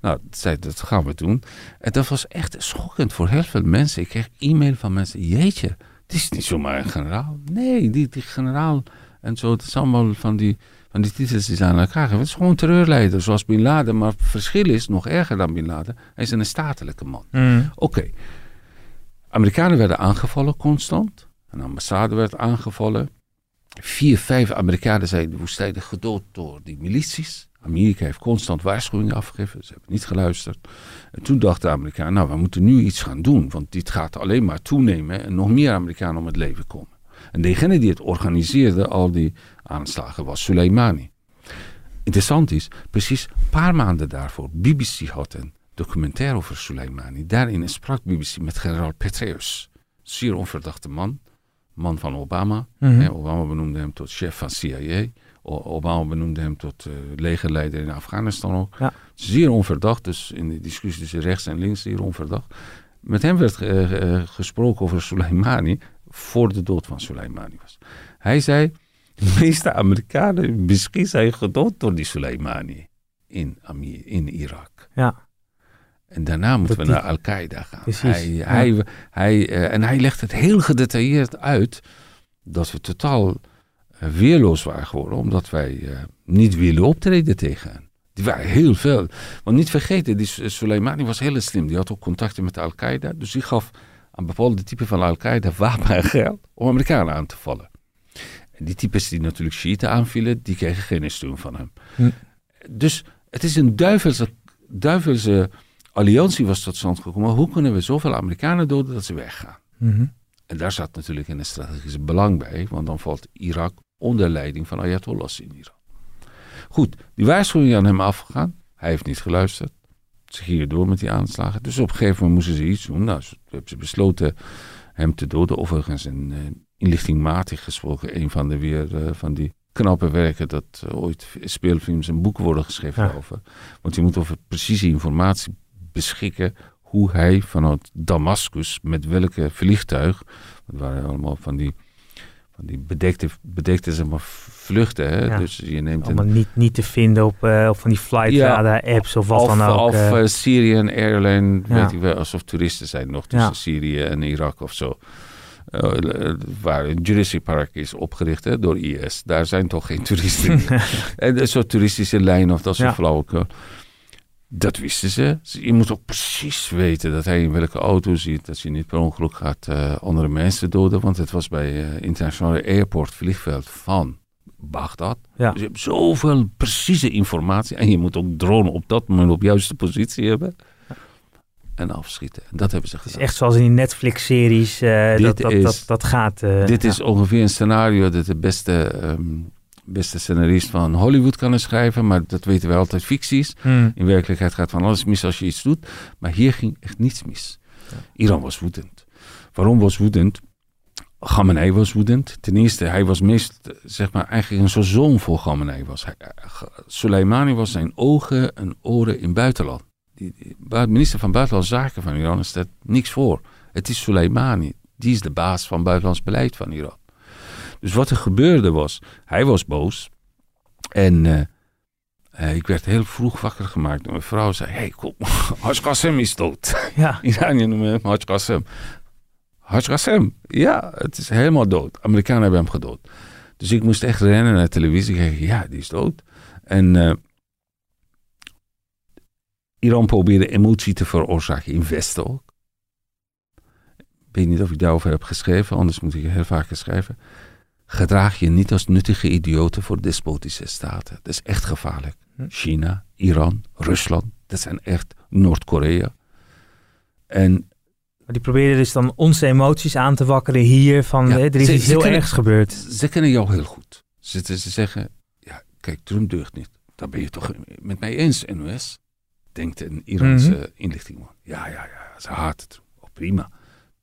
Nou, zei, dat gaan we doen. En dat was echt schokkend voor heel veel mensen. Ik kreeg e-mail van mensen, jeetje, het is niet zomaar een generaal. Nee, die, die generaal en zo, het is allemaal van die, van die titels die zijn aan elkaar gegeven. Het is gewoon een terreurleider, zoals Bin Laden. Maar het verschil is, nog erger dan Bin Laden, hij is een statelijke man. Mhm. Oké, Amerikanen werden aangevallen constant. Een ambassade werd aangevallen. Vier, vijf Amerikanen zijn in de gedood door die milities. Amerika heeft constant waarschuwingen afgegeven. Ze hebben niet geluisterd. En toen dachten de Amerikanen, nou, we moeten nu iets gaan doen. Want dit gaat alleen maar toenemen en nog meer Amerikanen om het leven komen. En degene die het organiseerde, al die aanslagen, was Soleimani. Interessant is, precies een paar maanden daarvoor, BBC had een documentaire over Soleimani. Daarin sprak BBC met generaal Petraeus. Zeer onverdachte man. Man van Obama. Mhm. Obama benoemde hem tot chef van CIA. O- Obama benoemde hem tot eh, legerleider in Afghanistan ook. Ja. Zeer onverdacht, dus in de discussie tussen rechts en links zeer onverdacht. Met hem werd eh, eh, gesproken over Soleimani voor de dood van Soleimani was. Hij zei, de meeste Amerikanen misschien zijn gedood door die Soleimani in, in Irak. Ja. En daarna moeten Dat we die- naar Al-Qaeda gaan. Precies, Hij, ja. hij, hij, eh, en hij legt het heel gedetailleerd uit dat we totaal eh, weerloos waren geworden, omdat wij eh, niet willen optreden tegen hen. Die waren heel veel. Want niet vergeten, die Soleimani was heel slim. Die had ook contacten met Al-Qaeda. Dus die gaf aan bepaalde typen van Al-Qaeda wapen en geld om Amerikanen aan te vallen. En die types die natuurlijk Shiiten aanvielen, die kregen geen steun van hem. Hm. Dus het is een duivelse, duivelse alliantie was tot stand gekomen. Hoe kunnen we zoveel Amerikanen doden dat ze weggaan? Mhm. En daar zat natuurlijk een strategisch belang bij, want dan valt Irak onder leiding van Ayatollahs in Iran. Goed, die waarschuwing aan hem afgegaan. Hij heeft niet geluisterd. Ze gingen door met die aanslagen. Dus op een gegeven moment moesten ze iets doen. Nou, ze hebben ze besloten hem te doden. Overigens een uh, inlichtingmatig gesproken. Een van de weer uh, van die knappe werken dat uh, ooit speelfilms en boeken worden geschreven Ja. over. Want je moet over precieze informatie beschikken hoe hij vanuit Damascus met welke vliegtuig, dat waren allemaal van die, van die bedekte, bedekte zeg maar, vluchten. Hè? Ja. Dus je neemt Allemaal een, niet, niet te vinden op, eh, op van die flight Ja, radar apps of wat of, dan ook. Of eh, Syrian Airline, Ja. weet ik wel, alsof toeristen zijn nog tussen. Syrië en Irak of zo. waar Jurassic Park is opgericht hè, door IS. Daar zijn toch geen toeristen. en een soort toeristische lijn of dat soort Ja. flauwekul. Dat wisten ze. Je moet ook precies weten dat hij in welke auto zit. Dat je niet per ongeluk gaat eh, andere mensen doden. Want het was bij eh internationale airport vliegveld van Bagdad. Ja. Dus je hebt zoveel precieze informatie. En je moet ook drone op dat moment op juiste positie hebben. En afschieten. En dat hebben ze gedaan. Echt zoals in die Netflix-series. eh, dat, dat, is- dat, dat gaat. Dit ja. is ongeveer een scenario dat de beste, ehm, beste scenarist van Hollywood kan schrijven. Maar dat weten wij altijd ficties. Hmm. In werkelijkheid gaat van alles mis als je iets doet. Maar hier ging echt niets mis. Iran was woedend. Waarom was woedend? Khamenei was woedend. Ten eerste, hij was meest, zeg maar, eigenlijk een soort zoon voor Khamenei. Was. Hij, Soleimani was zijn ogen en oren in buitenland. Bui- minister van Buitenlandse Zaken van Iran stelt niks voor. Het is Soleimani. Die is de baas van buitenlands beleid van Iran. Dus wat er gebeurde was, hij was boos. En eh, eh, ik werd heel vroeg wakker gemaakt door mijn vrouw. zei, hey, kom, Haj Qassem is dood. Ja. Iranië noemen hem. Haj Qassem, ja, het is helemaal dood. Amerikanen hebben hem gedood. Dus ik moest echt rennen naar de televisie kijken. Ja, die is dood. En eh, Iran probeerde emotie te veroorzaken in Westen ook. Ik weet niet of ik daarover heb geschreven, anders moet ik heel vaker schrijven. Gedraag je niet als nuttige idioten voor despotische staten. Dat is echt gevaarlijk. China, Iran, Rusland, dat zijn echt Noord-Korea. En Maar die probeerden dus dan onze emoties aan te wakkeren hier. Van Ja, hè, er is ze- iets heel ergs gebeurd. Ze kennen jou heel goed. Ze, ze zeggen, ja, kijk, Trump deugt niet. Daar ben je toch met mij eens, NOS? Denkt een Iraanse Mhm. inlichtingman. Ja, ja, ja, ze haat het. Oh, prima.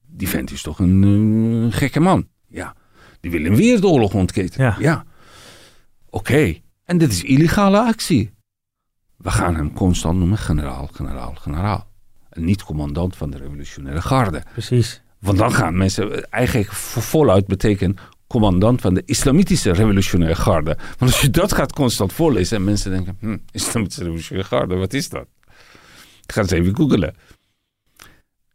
Die vent is toch een eh, gekke man. Ja, die wil een wereldoorlog ontketenen. Ja. Oké, en dit is illegale actie. We gaan hem constant noemen generaal, generaal, generaal. En niet commandant van de revolutionaire garde. Precies. Want dan gaan mensen eigenlijk vo- voluit betekenen commandant van de islamitische revolutionaire garde. Want als je dat gaat constant voorlezen en mensen denken, hm, islamitische revolutionaire garde, wat is dat? Ik ga eens even googelen.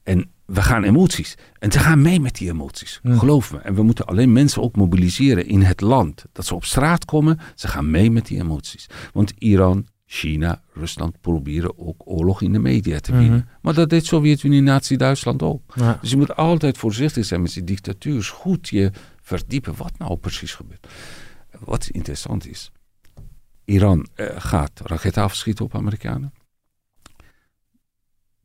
En we gaan emoties. En ze gaan mee met die emoties. Geloof me. En we moeten alleen mensen ook mobiliseren in het land. Dat ze op straat komen, ze gaan mee met die emoties. Want Iran, China, Rusland proberen ook oorlog in de media te winnen. Mhm. Maar dat deed Sovjet-Unie, Nazi-Duitsland ook. Ja. Dus je moet altijd voorzichtig zijn met die dictatuurs. Goed je verdiepen wat nou precies gebeurt. Wat interessant is. Iran eh, gaat raketten afschieten op Amerikanen.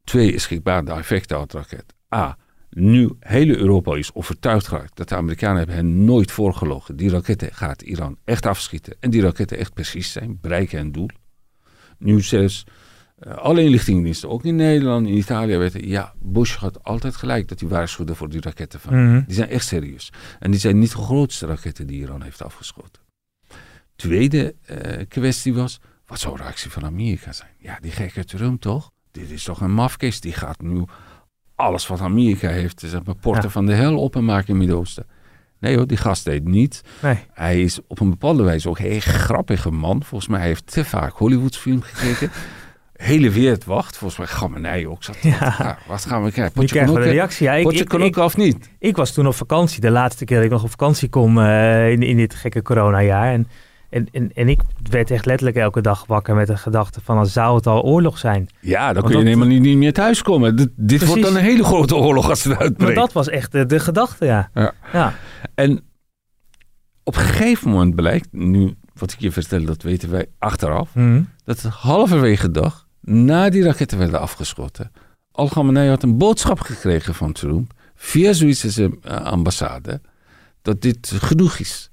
Twee is schrikbaar de effecten uit de raket. A. Nu hele Europa is overtuigd geraakt dat de Amerikanen hebben hen nooit voorgelogen. Die raketten gaat Iran echt afschieten. En die raketten echt precies zijn, bereiken hun doel. Nu zelfs eh, alle inlichtingendiensten, ook in Nederland, in Italië, weten, ja, Bush had altijd gelijk dat hij waarschuwde voor die raketten van. Mhm. Die zijn echt serieus. En die zijn niet de grootste raketten die Iran heeft afgeschoten. Tweede eh, kwestie was, wat zou de reactie van Amerika zijn? Ja, die gekke Trump toch? Dit is toch een mafkees, die gaat nu alles wat Amerika heeft, zeg maar, porten Ja. van de hel openmaken in het Midden-Oosten. Nee hoor, die gast deed niet. Nee. Hij is op een bepaalde wijze ook een heel grappige man. Volgens mij hij heeft te vaak Hollywoodfilms gekeken. Hele wereld wacht. Volgens mij Gamenei ook. Zat, Ja. ja, wat gaan we krijgen? Potje krijgen we een reactie. Ja, ik, Potje ik, knokken ik- of niet? Ik was toen op vakantie, de laatste keer dat ik nog op vakantie kom eh, in, in dit gekke coronajaar. En, en, en, en ik werd echt letterlijk elke dag wakker met de gedachte van, dan zou het al oorlog zijn. Ja, dan Want kun je dat- helemaal niet, niet meer thuiskomen. Dit, dit Precies. wordt dan een hele grote oorlog als het Maar uitbreekt. dat was echt de, de gedachte, ja. Ja. Ja. En op een gegeven moment blijkt, nu wat ik je vertel, dat weten wij achteraf, Mhm. dat halverwege de dag, na die raketten werden afgeschoten, Al Khamenei had een boodschap gekregen van Trump, via Zwitserse eh, ambassade, dat dit genoeg is.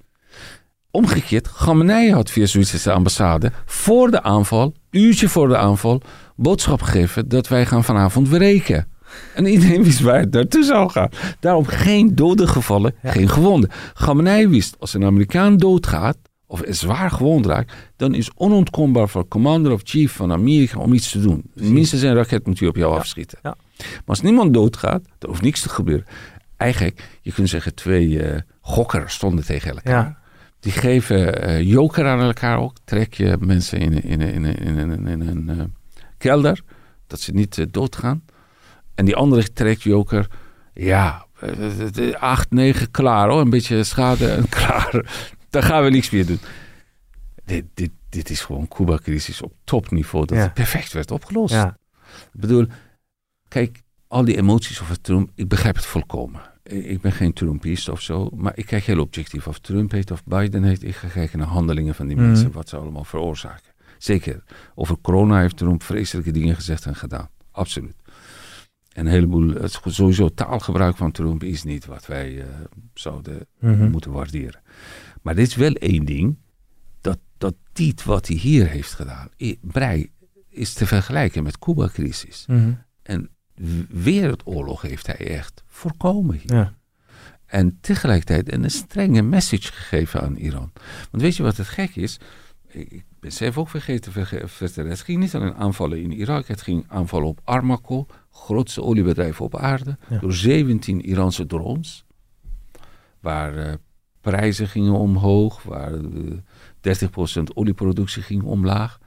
Omgekeerd, Khamenei had via Zwitserse ambassade voor de aanval, uurtje voor de aanval, boodschap gegeven dat wij gaan vanavond wreken. En iedereen wist waar het naartoe zou gaan. Daarom geen doden gevallen, geen gewonden. Khamenei wist, als een Amerikaan doodgaat, of er zwaar gewond raakt, dan is onontkombaar voor commander of chief van Amerika om iets te doen. Minstens een raket moet hij op jou afschieten. Maar als niemand doodgaat, dan hoeft niks te gebeuren. Eigenlijk, je kunt zeggen, twee eh gokkers stonden tegen elkaar. Ja. Die geven eh, joker aan elkaar ook. Trek je mensen in, in, in, in, in, een eh, kelder, dat ze niet eh, doodgaan. En die andere trekt joker, ja, 8, 9, klaar hoor. Een beetje schade en klaar. Dan gaan we niks meer doen. Dit, dit, dit is gewoon Cuba-crisis op topniveau. Dat Ja. het perfect werd opgelost. Ja. Ik bedoel, kijk, al die emoties over Trump, ik begrijp het volkomen. Ik ik ben geen Trumpist of zo, maar ik kijk heel objectief. Of Trump heet of Biden heet, ik ga kijken naar handelingen van die Mhm. mensen, wat ze allemaal veroorzaken. Zeker, over corona heeft Trump vreselijke dingen gezegd en gedaan. Absoluut. En een heleboel, het is sowieso taalgebruik van Trump is niet wat wij eh, zouden Mhm. moeten waarderen. Maar dit is wel één ding, dat, dat dit wat hij hier heeft gedaan, Brei, is te vergelijken met Cuba-crisis. Mhm. En w- wereldoorlog heeft hij echt voorkomen hier. Ja. En tegelijkertijd een strenge message gegeven aan Iran. Want weet je wat het gek is? Ik ben zelf ook vergeten verge- vertellen. Het ging niet alleen aanvallen in Irak. Het ging aanvallen op Armaco, grootste oliebedrijf op aarde. Ja. Door 17 Iraanse drones. Waar eh, prijzen gingen omhoog. Waar eh, 30% olieproductie ging omlaag.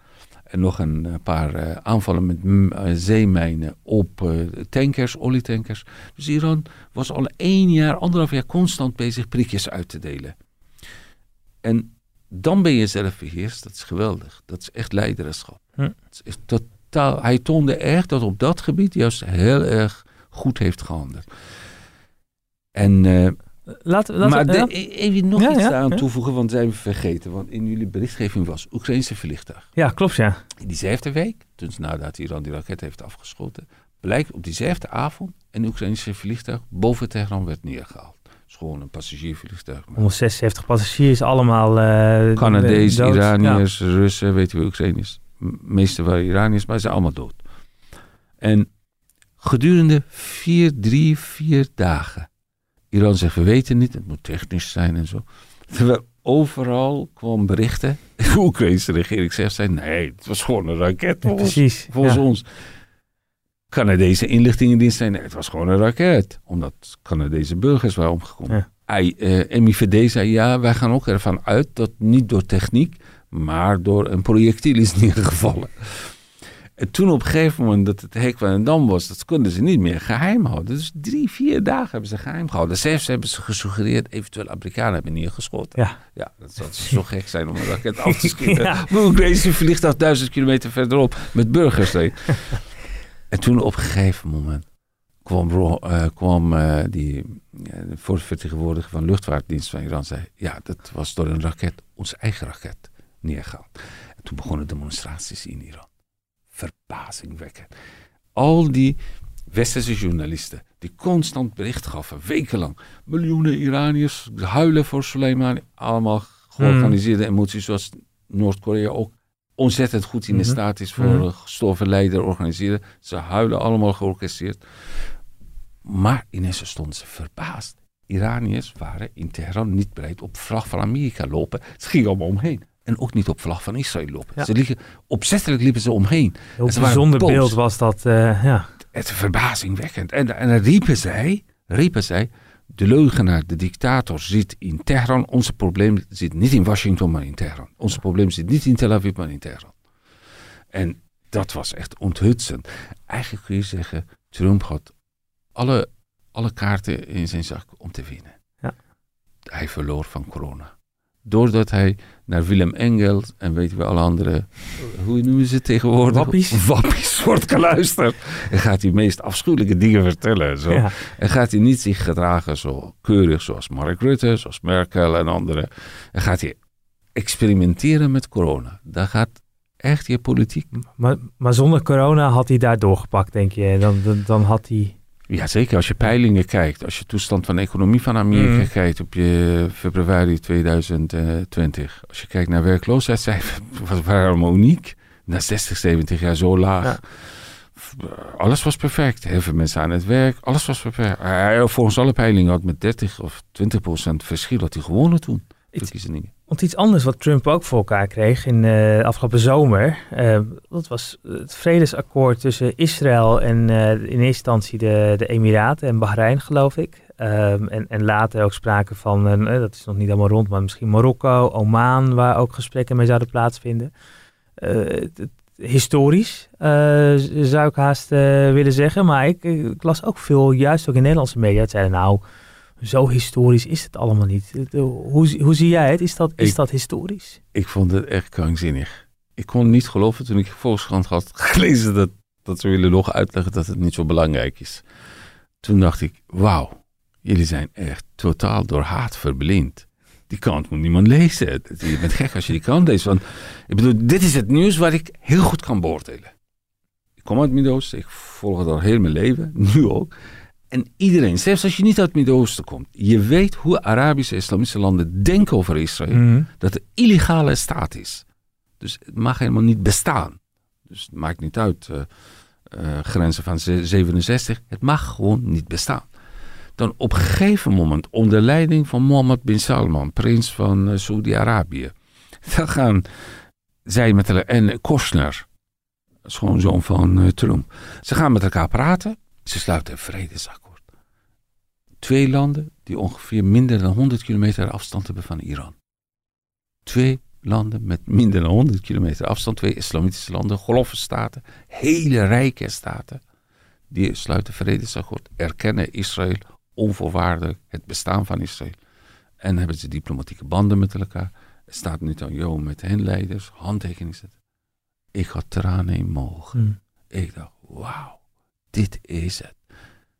En nog een eh, paar eh, aanvallen met mm, eh, zeemijnen op tankers, olietankers. Dus Iran was al één jaar, anderhalf jaar constant bezig prikjes uit te delen. En dan ben je zelf beheerst. Dat is geweldig. Dat is echt leiderschap. Hm. Is echt totaal, hij toonde echt dat op dat gebied juist heel erg goed heeft gehandeld. En, Laten, laten, maar de- ja. e- even nog Ja, iets aan ja. toevoegen, want zijn we vergeten. Want in jullie berichtgeving was Oekraïnse vliegtuig. Ja, klopt ja. In diezelfde week, dus nadat Iran die raket heeft afgeschoten, blijkt op diezelfde avond een Oekraïnse vliegtuig boven Teheran werd neergehaald. Is gewoon een passagiervliegtuig. 176 passagiers, allemaal... eh, Canadees, dood. Iraniërs, Russen, weet je wel, Oekraïners. Meeste waren Iraniërs, maar ze zijn allemaal dood. En gedurende vier, drie, vier dagen. Iran zegt, we weten niet, het moet technisch zijn en zo. Terwijl overal kwam berichten. De Oekraïnse regering zegt, zei, nee, het was gewoon een raket. Ja, Volgens, precies, volgens ja. ons. Canadese inlichtingendienst zei, nee, het was gewoon een raket. Omdat Canadese burgers waren omgekomen. Ja. Eh, MIVD zei, ja, wij gaan ook ervan uit dat niet door techniek, maar door een projectiel is neergevallen. En toen op een gegeven moment dat het hek van een dam was, dat konden ze niet meer geheim houden. Dus drie, vier dagen hebben ze geheim gehouden. Zelfs hebben ze gesuggereerd eventueel Amerikanen hebben neergeschoten. Ja. ja, dat zou zo gek zijn om een raket af te schieten. Ja. Ook deze vliegtuig duizend kilometer verderop met burgers en toen op een gegeven moment kwam, eh, kwam eh, die de voorvertegenwoordiger van de luchtvaartdienst van Iran zei, ja, dat was door een raket, onze eigen raket, neergehaald. En toen begonnen demonstraties in Iran. Verbazingwekkend. Al die westerse journalisten die constant bericht gaven, wekenlang. Miljoenen Iraniërs huilen voor Soleimani. Allemaal georganiseerde emoties zoals Noord-Korea ook ontzettend goed in de Mhm. staat is voor een gestorven leider organiseren. Ze huilen allemaal georchestreerd. Maar ineens stonden ze verbaasd. Iraniërs waren in Teheran niet bereid op vlag van Amerika lopen. Ze gingen allemaal omheen. En ook niet op vlag van Israël lopen. Ja. Ze liepen, opzettelijk liepen ze omheen. Heel waren bijzonder beeld was dat, eh, ja. Het is verbazingwekkend. En, en dan riepen zij, riepen zij, de leugenaar, de dictator zit in Teheran. Onze probleem zit niet in Washington, maar in Teheran. Onze probleem zit niet in Tel Aviv, maar in Teheran. En dat was echt onthutsend. Eigenlijk kun je zeggen, Trump had alle, alle kaarten in zijn zak om te winnen. Ja. Hij verloor van corona. Doordat hij naar Willem Engels en weten we alle andere, hoe noemen ze het tegenwoordig? Wappies. Wappies wordt geluisterd. En gaat hij meest afschuwelijke dingen vertellen. en Zo. Ja. En gaat hij niet zich gedragen zo keurig zoals Mark Rutte, zoals Merkel en anderen. En gaat hij experimenteren met corona. Daar gaat echt je politiek. Maar, maar zonder corona had hij daar doorgepakt, denk je. Dan, dan, dan had hij... Ja, zeker als je peilingen kijkt. Als je toestand van de economie van Amerika Mm. kijkt op je februari 2020. Als je kijkt naar werkloosheidscijfers, was waren allemaal uniek. Na 60, 70 jaar zo laag. Ja. Alles was perfect. Heel veel mensen aan het werk. Alles was perfect. Hij, volgens alle peilingen had met 30 of 20 procent verschil had hij gewonnen toen. Verkiezingen. Want iets anders wat Trump ook voor elkaar kreeg in de afgelopen zomer, eh, dat was het vredesakkoord tussen Israël en eh, in eerste instantie de, de Emiraten en Bahrein, geloof ik. Ehm, en, en later ook sprake van, eh, dat is nog niet helemaal rond, maar misschien Marokko, Oman, waar ook gesprekken mee zouden plaatsvinden. Eh, historisch, uh, zou ik haast uh, willen zeggen. Maar ik, ik, las ook veel, juist ook in Nederlandse media, het zeiden nou, zo historisch is het allemaal niet. Hoe, hoe zie jij het? Is dat, is Ik- dat historisch? Ik vond het echt krankzinnig. Ik kon niet geloven toen ik Volkskrant had gelezen dat, dat ze willen nog uitleggen dat het niet zo belangrijk is. Toen dacht ik, wauw, jullie zijn echt totaal door haat verblind. Die krant moet niemand lezen. Je bent gek als je die krant leest. Want ik bedoel, dit is het nieuws waar ik heel goed kan beoordelen. Ik kom uit het Midden-Oosten, ik volg het al heel mijn leven, nu ook. En iedereen, zelfs als je niet uit het Midden-Oosten komt, je weet hoe Arabische islamische landen denken over Israël. Mhm. Dat het een illegale staat is. Dus het mag helemaal niet bestaan. Dus het maakt niet uit, eh, eh, grenzen van ze- 67. Het mag gewoon niet bestaan. Dan op een gegeven moment, onder leiding van Mohammed bin Salman, prins van eh, Saudi-Arabië. Dan gaan zij met elkaar, en Kostner, schoonzoon van Trump. Ze gaan met elkaar praten. Ze sluiten een vredesakkoord. Twee landen die ongeveer minder dan 100 kilometer afstand hebben van Iran. Twee landen met minder dan 100 kilometer afstand. Twee islamitische landen, golfstaten, hele rijke staten. Die sluiten vredesakkoord, erkennen Israël onvoorwaardelijk het bestaan van Israël. En hebben ze diplomatieke banden met elkaar. Er staat Netanyahu met hen leiders, handtekening zetten. Ik had tranen in mijn ogen. Hmm. Ik dacht, wauw, dit is het.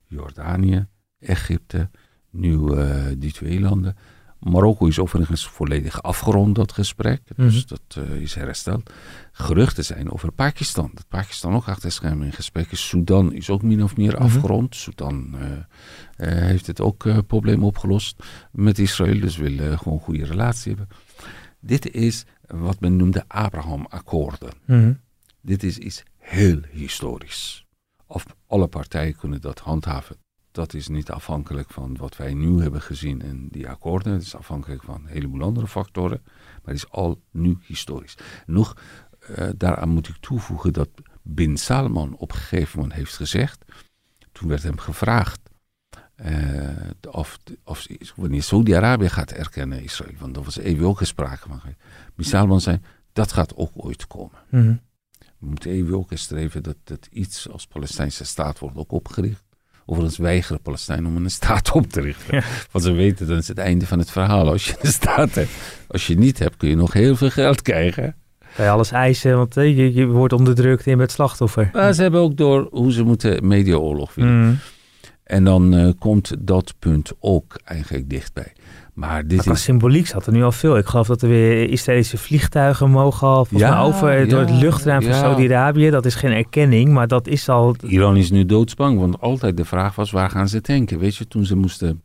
Jordanië, Egypte, nu eh, die twee landen. Marokko is overigens volledig afgerond, dat gesprek. Dus Mhm. dat eh, is hersteld. Geruchten zijn over Pakistan. Dat Pakistan ook achter schermen in gesprek is. Sudan is ook min of meer Mhm. afgerond. Sudan eh, heeft het ook probleem opgelost met Israël. Dus wil gewoon een goede relatie hebben. Dit is wat men noemde Abraham-akkoorden. Mhm. Dit is iets heel historisch. Of alle partijen kunnen dat handhaven. Dat is niet afhankelijk van wat wij nu hebben gezien in die akkoorden. Het is afhankelijk van een heleboel andere factoren. Maar het is al nu historisch. Nog, eh, daaraan moet ik toevoegen dat Bin Salman op een gegeven moment heeft gezegd. Toen werd hem gevraagd eh, of, of wanneer Saudi-Arabië gaat erkennen Israël. Want daar was even ook gesproken van. Bin Salman zei, dat gaat ook ooit komen. Mhm. We moeten even ook eens streven dat, dat iets als Palestijnse staat wordt ook opgericht. Overigens weigeren Palestijnen om een staat op te richten. Want ze weten, dan is het einde van het verhaal. Als je een staat hebt. Als je niet hebt, kun je nog heel veel geld krijgen. Je alles eisen, want eh, je, je wordt onderdrukt je bent slachtoffer. Maar ze hebben ook door hoe ze moeten mediaoorlog winnen. Mhm. En dan eh, komt dat punt ook eigenlijk dichtbij. Maar dit Maar is... symboliek zat er nu al veel. Ik geloof dat er weer Israëlische vliegtuigen mogen al Ja, over door het ja, luchtruim van. Saudi-Arabië. Dat is geen erkenning, maar dat is al... Iran is nu doodsbang, want altijd de vraag was waar gaan ze tanken? Weet je, toen ze moesten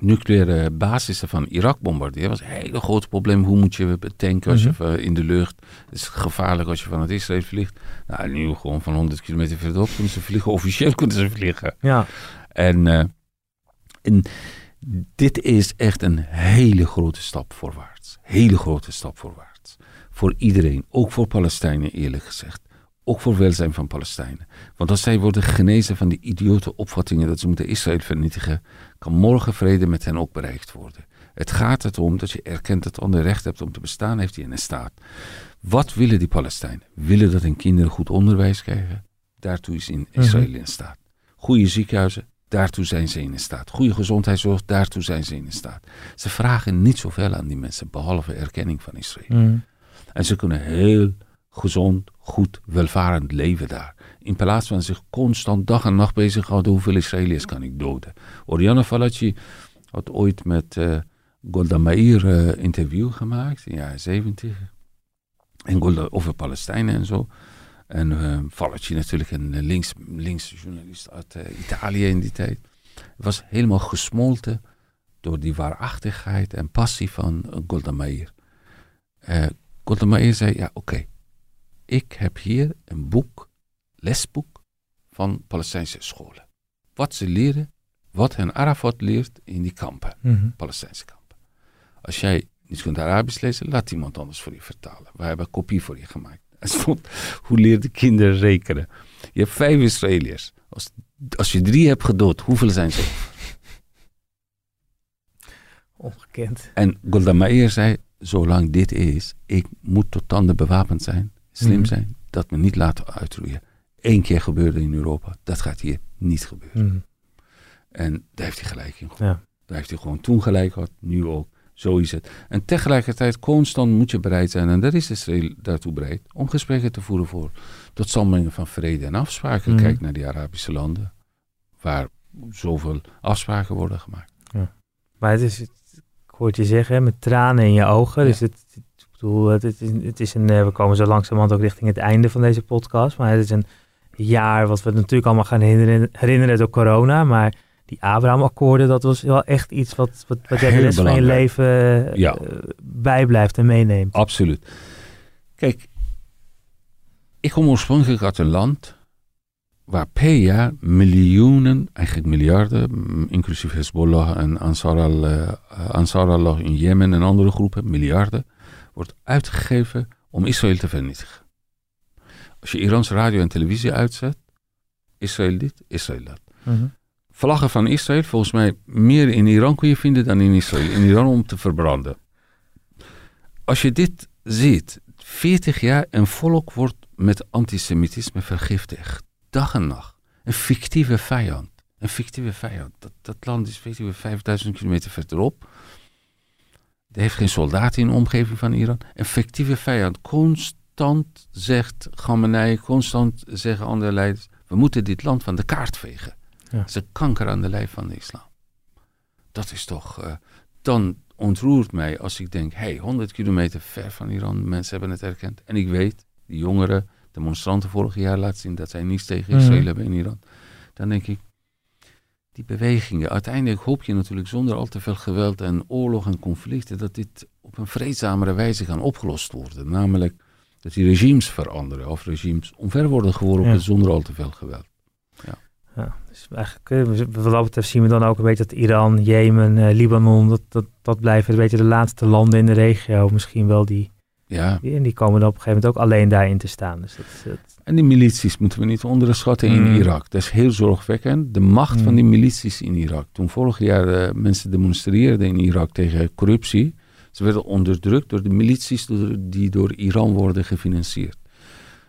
nucleaire basissen van Irak bombarderen, was een hele groot probleem. Hoe moet je tanken als je Mhm. in de lucht? Het is gevaarlijk als je van het Israël vliegt. Nou, nu gewoon van 100 kilometer verderop kunnen ze vliegen. Officieel kunnen ze vliegen. Ja. En, eh, en dit is echt een hele grote stap voorwaarts. Hele grote stap voorwaarts. Voor iedereen, ook voor Palestijnen eerlijk gezegd. Ook voor welzijn van Palestijnen. Want als zij worden genezen van die idiote opvattingen dat ze moeten Israël vernietigen, kan morgen vrede met hen ook bereikt worden. Het gaat het om dat je erkent dat ander recht hebt om te bestaan, heeft hij in een staat. Wat willen die Palestijnen? Willen dat hun kinderen goed onderwijs krijgen? Daartoe is in Israël in staat. Goede ziekenhuizen, daartoe zijn ze in staat. Goede gezondheidszorg, daartoe zijn ze in staat. Ze vragen niet zoveel aan die mensen, behalve erkenning van Israël. Mhm. En ze kunnen heel gezond, goed, welvarend leven daar. In plaats van zich constant dag en nacht bezighouden, hoeveel Israëliërs kan ik doden? Oriana Fallaci had ooit met eh, Golda Meir eh, interview gemaakt, in de jaren 70. En Golda over Palestijnen en zo. En Fallaci natuurlijk een eh, links, links journalist uit eh, Italië in die tijd. Was helemaal gesmolten door die waarachtigheid en passie van eh, Golda Meir. Golda Meir zei, ja oké, ik heb hier een boek, lesboek van Palestijnse scholen. Wat ze leren, wat hen Arafat leert in die kampen, Mhm. Palestijnse kampen. Als jij niet kunt Arabisch lezen, laat iemand anders voor je vertalen. Wij hebben een kopie voor je gemaakt. Er stond, hoe leerden kinderen rekenen? Je hebt vijf Israëliërs. Als, als je drie hebt gedood, hoeveel zijn ze? Ongekend. En Golda Meir zei, zolang dit is, ik moet tot tanden bewapend zijn. slim Mhm. zijn, dat we niet laten uitroeien. Eén keer gebeurde in Europa, dat gaat hier niet gebeuren. Mhm. En daar heeft hij gelijk in. Ja. Daar heeft hij gewoon toen gelijk gehad, nu ook. Zo is het. En tegelijkertijd constant moet je bereid zijn, en daar is Israël daartoe bereid, om gesprekken te voeren voor tot van vrede en afspraken. Mhm. Kijk naar die Arabische landen, waar zoveel afspraken worden gemaakt. Maar het is, het- ik hoor het je zeggen, hè, met tranen in je ogen. Dus het, ik bedoel, het, het is, het is een, eh, we komen zo langzamerhand ook richting het einde van deze podcast. Maar het is een jaar wat we natuurlijk allemaal gaan herinneren, herinneren door corona. Maar die Abraham-akkoorden, dat was wel echt iets wat, wat, wat jij de rest van je leven eh, Ja. bijblijft en meeneemt. Absoluut. Kijk, ik kom oorspronkelijk uit een land waar per jaar miljoenen, eigenlijk miljarden, inclusief Hezbollah en Ansar al, eh, Ansar Allah in Jemen en andere groepen, miljarden, wordt uitgegeven om Israël te vernietigen. Als je Iraans radio en televisie uitzet, Israël dit, Israël dat. Mhm. Vlaggen van Israël, volgens mij meer in Iran kun je vinden dan in Israël. In Iran om te verbranden. Als je dit ziet, 40 jaar een volk wordt met antisemitisme vergiftigd. Dag en nacht. Een fictieve vijand. Een fictieve vijand. Dat, land is weet je, 5000 kilometer verderop. Er heeft geen soldaat in de omgeving van Iran. Een fictieve vijand. Constant zegt Khamenei, constant zeggen andere leiders... we moeten dit land van de kaart vegen. Ja. Dat is een kanker aan de lijf van de islam. Dat is toch... eh, dan ontroert mij als ik denk... hey, 100 kilometer ver van Iran, mensen hebben het erkend. En ik weet, die jongeren, demonstranten vorig jaar laten zien... dat zij niets tegen Israël Mhm. hebben in Iran. Dan denk ik, die bewegingen... uiteindelijk hoop je natuurlijk zonder al te veel geweld en oorlog en conflicten... dat dit op een vreedzamere wijze kan opgelost worden. Namelijk dat die regimes veranderen of regimes omver worden geworpen Ja. zonder al te veel geweld. Ja, dus eigenlijk, eh, we- wat dat betreft zien we dan ook een beetje dat Iran, Jemen, eh, Libanon, dat, dat, dat blijven een beetje de laatste landen in de regio. Misschien wel die, Ja. die, en die komen dan op een gegeven moment ook alleen daarin te staan. Dus dat, dat- En die milities moeten we niet onderschatten in Mm. Irak. Dat is heel zorgwekkend. De macht van Mm. die milities in Irak. Toen vorig jaar eh, mensen demonstreerden in Irak tegen corruptie. Ze werden onderdrukt door de milities die door Iran worden gefinancierd.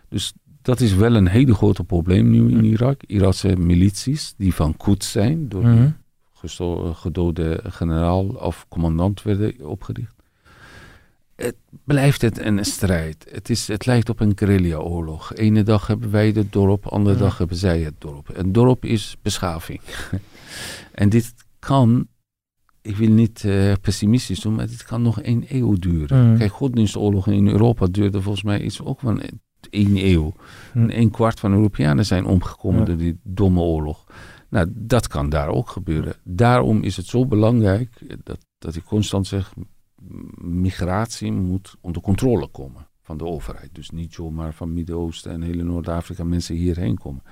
Dus dat is wel een hele grote probleem nu in Irak. Irakse milities die van Quds zijn, door gesto- gedode generaal of commandant werden opgericht. Het blijft het een strijd. Het, is, het lijkt op een guerrilla-oorlog. Ene dag hebben wij het dorp, andere Ja. dag hebben zij het dorp. Een dorp is beschaving. en dit kan, ik wil niet eh, pessimistisch doen, maar dit kan nog één eeuw duren. Mm. Kijk, godsdienstoorlogen in Europa duurde volgens mij iets ook van één eeuw. En een kwart van de Europeanen zijn omgekomen Ja. door die domme oorlog. Nou, dat kan daar ook gebeuren. Daarom is het zo belangrijk dat, dat ik constant zeg, migratie moet onder controle komen van de overheid. Dus niet zomaar van Midden-Oosten en hele Noord-Afrika mensen hierheen komen.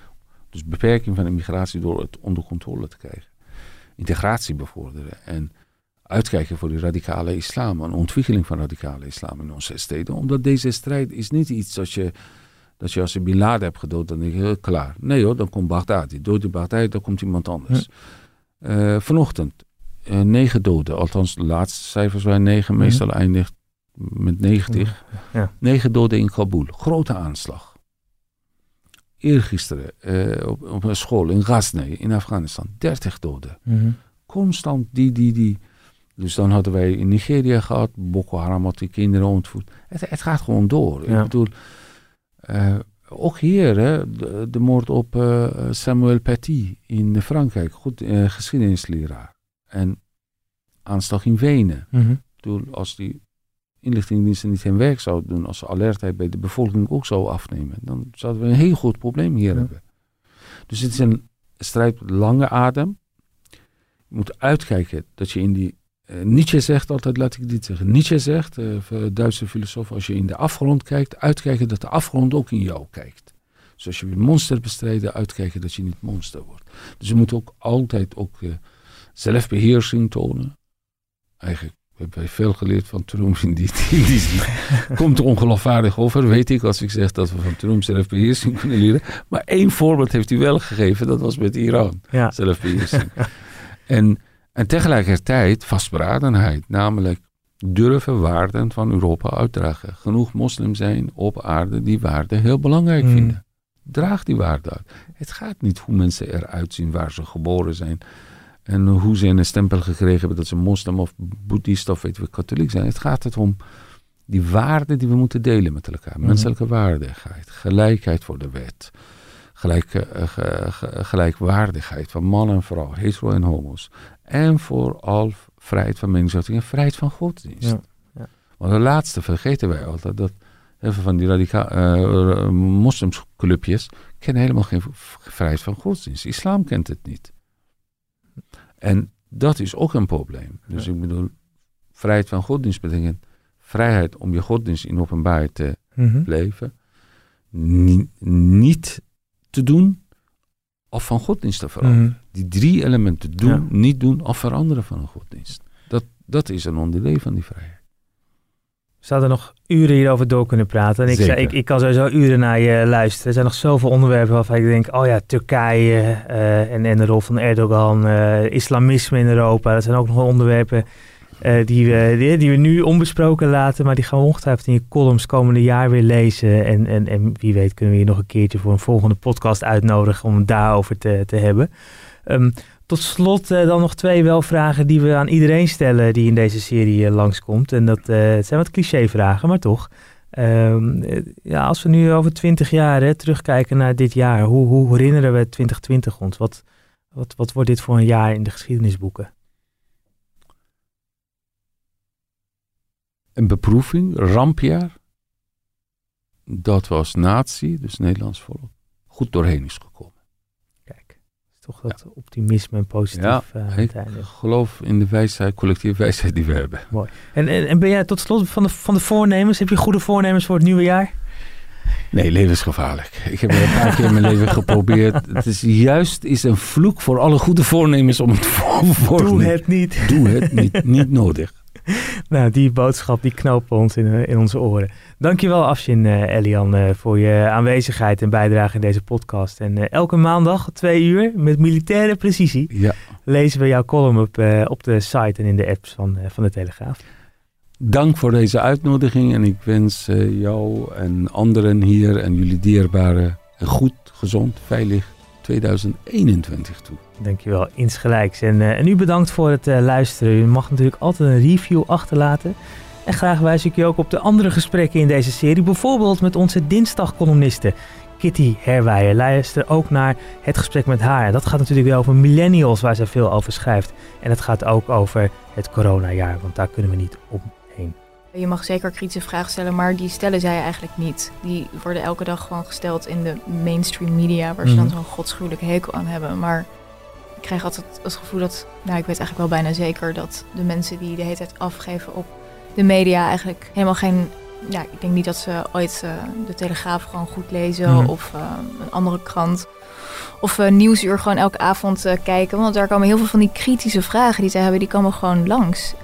Dus beperking van de migratie door het onder controle te krijgen. Integratie bevorderen en uitkijken voor die radicale islam. Een ontwikkeling van radicale islam in onze steden. Omdat deze strijd is niet iets dat je, dat je als je Bin Laden hebt gedood, dan denk je, klaar. Nee hoor, dan komt Baghdadi. Dood die Baghdadi, dan komt iemand anders. Eh, vanochtend eh, negen doden. Althans, de laatste cijfers waren negen. Mhm. Meestal eindigt met 90. Ja. Negen doden in Kabul. Grote aanslag. Eergisteren op, op een school in Ghazni in Afghanistan. 30 doden. Mhm. Constant die, die, die. Dus dan hadden wij in Nigeria gehad. Boko Haram had die kinderen ontvoerd. Het, het gaat gewoon door. Ja. Ik bedoel, eh, ook hier, hè, de, de moord op eh, Samuel Paty in Frankrijk. Goed, eh, geschiedenisleraar. En aanslag in Wenen. Ik bedoel, als die inlichtingendiensten niet hun werk zouden doen, als de alertheid bij de bevolking ook zou afnemen, dan zouden we een heel groot probleem hier Ja. hebben. Dus het is een strijd met lange adem. Je moet uitkijken dat je in die. Eh, Nietzsche zegt altijd, laat ik dit zeggen. Nietzsche zegt, eh, Duitse filosoof, als je in de afgrond kijkt, uitkijken dat de afgrond ook in jou kijkt. Dus als je wil monster bestrijden, uitkijken dat je niet monster wordt. Dus je moet ook altijd ook eh, zelfbeheersing tonen. Eigenlijk hebben wij veel geleerd van Trump in die, die. Komt ongeloofwaardig over, weet ik, als ik zeg dat we van Trump zelfbeheersing kunnen leren. Maar één voorbeeld heeft hij wel gegeven, dat was met Iran. Ja. Zelfbeheersing. en, en tegelijkertijd vastberadenheid, namelijk durven waarden van Europa uitdragen. Genoeg moslims zijn op aarde die waarden heel belangrijk Mm. vinden. Draag die waarden uit. Het gaat niet hoe mensen eruit zien waar ze geboren zijn. En hoe ze een stempel gekregen hebben dat ze moslim of boeddhist of weet ik, katholiek zijn. Het gaat het om die waarden die we moeten delen met elkaar. Mhm. Menselijke waardigheid, gelijkheid voor de wet. Gelijk, eh, ge- ge- gelijkwaardigheid van man en vrouw, hetero en homo's. En vooral vrijheid van meningsuiting en vrijheid van godsdienst. Ja, ja. Want de laatste vergeten wij altijd. Dat heel veel van die radicaal eh, moslimsclubjes kennen helemaal geen vrijheid van godsdienst. Islam kent het niet. En dat is ook een probleem. Dus ik bedoel, vrijheid van godsdienst betekent vrijheid om je godsdienst in openbaarheid te Mhm. leven. Ni- niet te doen of van godsdienst te veranderen. Mhm. Die drie elementen doen, Ja. niet doen of veranderen van een godsdienst. Dat, dat is een onderdeel van die vrijheid. We zouden nog uren hierover door kunnen praten. En ik, zei, ik, ik kan sowieso uren naar je luisteren. Er zijn nog zoveel onderwerpen waarvan ik denk... oh ja, Turkije eh, en, en de rol van Erdogan, eh, islamisme in Europa. Dat zijn ook nog onderwerpen eh, die, we, die, die we nu onbesproken laten... maar die gaan we ongetwijfeld in je columns komende jaar weer lezen. En, en, en wie weet kunnen we je nog een keertje voor een volgende podcast uitnodigen... om het daarover te, te hebben. Ehm, tot slot eh, dan nog twee welvragen die we aan iedereen stellen die in deze serie eh, langskomt. En dat eh, het zijn wat clichévragen, maar toch. Ehm, eh, ja, als we nu over twintig jaar hè, terugkijken naar dit jaar, hoe, hoe herinneren we 2020 ons? Wat, wat, wat wordt dit voor een jaar in de geschiedenisboeken? Een beproeving, rampjaar. Dat was natie, dus Nederlands volk, goed doorheen is gekomen. Toch dat optimisme en positief Ja, eh, ik geloof in de wijsheid, collectieve wijsheid die we hebben. Mooi. En, en, en ben jij tot slot van de, van de voornemens, heb je goede voornemens voor het nieuwe jaar? Nee, levensgevaarlijk. Ik heb het een paar keer in mijn leven geprobeerd. Het is juist is een vloek voor alle goede voornemens om het voor, voor Doe het niet. Doe het niet. Niet nodig. Nou, die boodschap die knopen ons in, eh, in onze oren. Dankjewel Afshin eh Elian eh, voor je aanwezigheid en bijdrage in deze podcast. En elke maandag twee uur met militaire precisie Ja. lezen we jouw column op, op de site en in de apps van, van de Telegraaf. Dank voor deze uitnodiging en ik wens jou en anderen hier en jullie dierbaren een goed, gezond, veilig 2021 toe. Dankjewel, insgelijks. En, eh, en u bedankt voor het eh, luisteren. U mag natuurlijk altijd een review achterlaten. En graag wijs ik je ook op de andere gesprekken in deze serie. Bijvoorbeeld met onze dinsdagcolumniste Kitty Herwijer. Luister ook naar het gesprek met haar. Dat gaat natuurlijk weer over millennials, waar zij veel over schrijft. En het gaat ook over het coronajaar, want daar kunnen we niet omheen. Je mag zeker kritische vragen stellen, maar die stellen zij eigenlijk niet. Die worden elke dag gewoon gesteld in de mainstream media, waar ze dan Mhm. zo'n godschuwelijke hekel aan hebben. Maar ik krijg altijd het gevoel dat, nou ik weet eigenlijk wel bijna zeker dat de mensen die de hele tijd afgeven op de media eigenlijk helemaal geen, ja ik denk niet dat ze ooit eh, de Telegraaf gewoon goed lezen Mhm. of eh, een andere krant. Of eh, Nieuwsuur gewoon elke avond kijken. Want daar komen heel veel van die kritische vragen die zij hebben, die komen gewoon langs.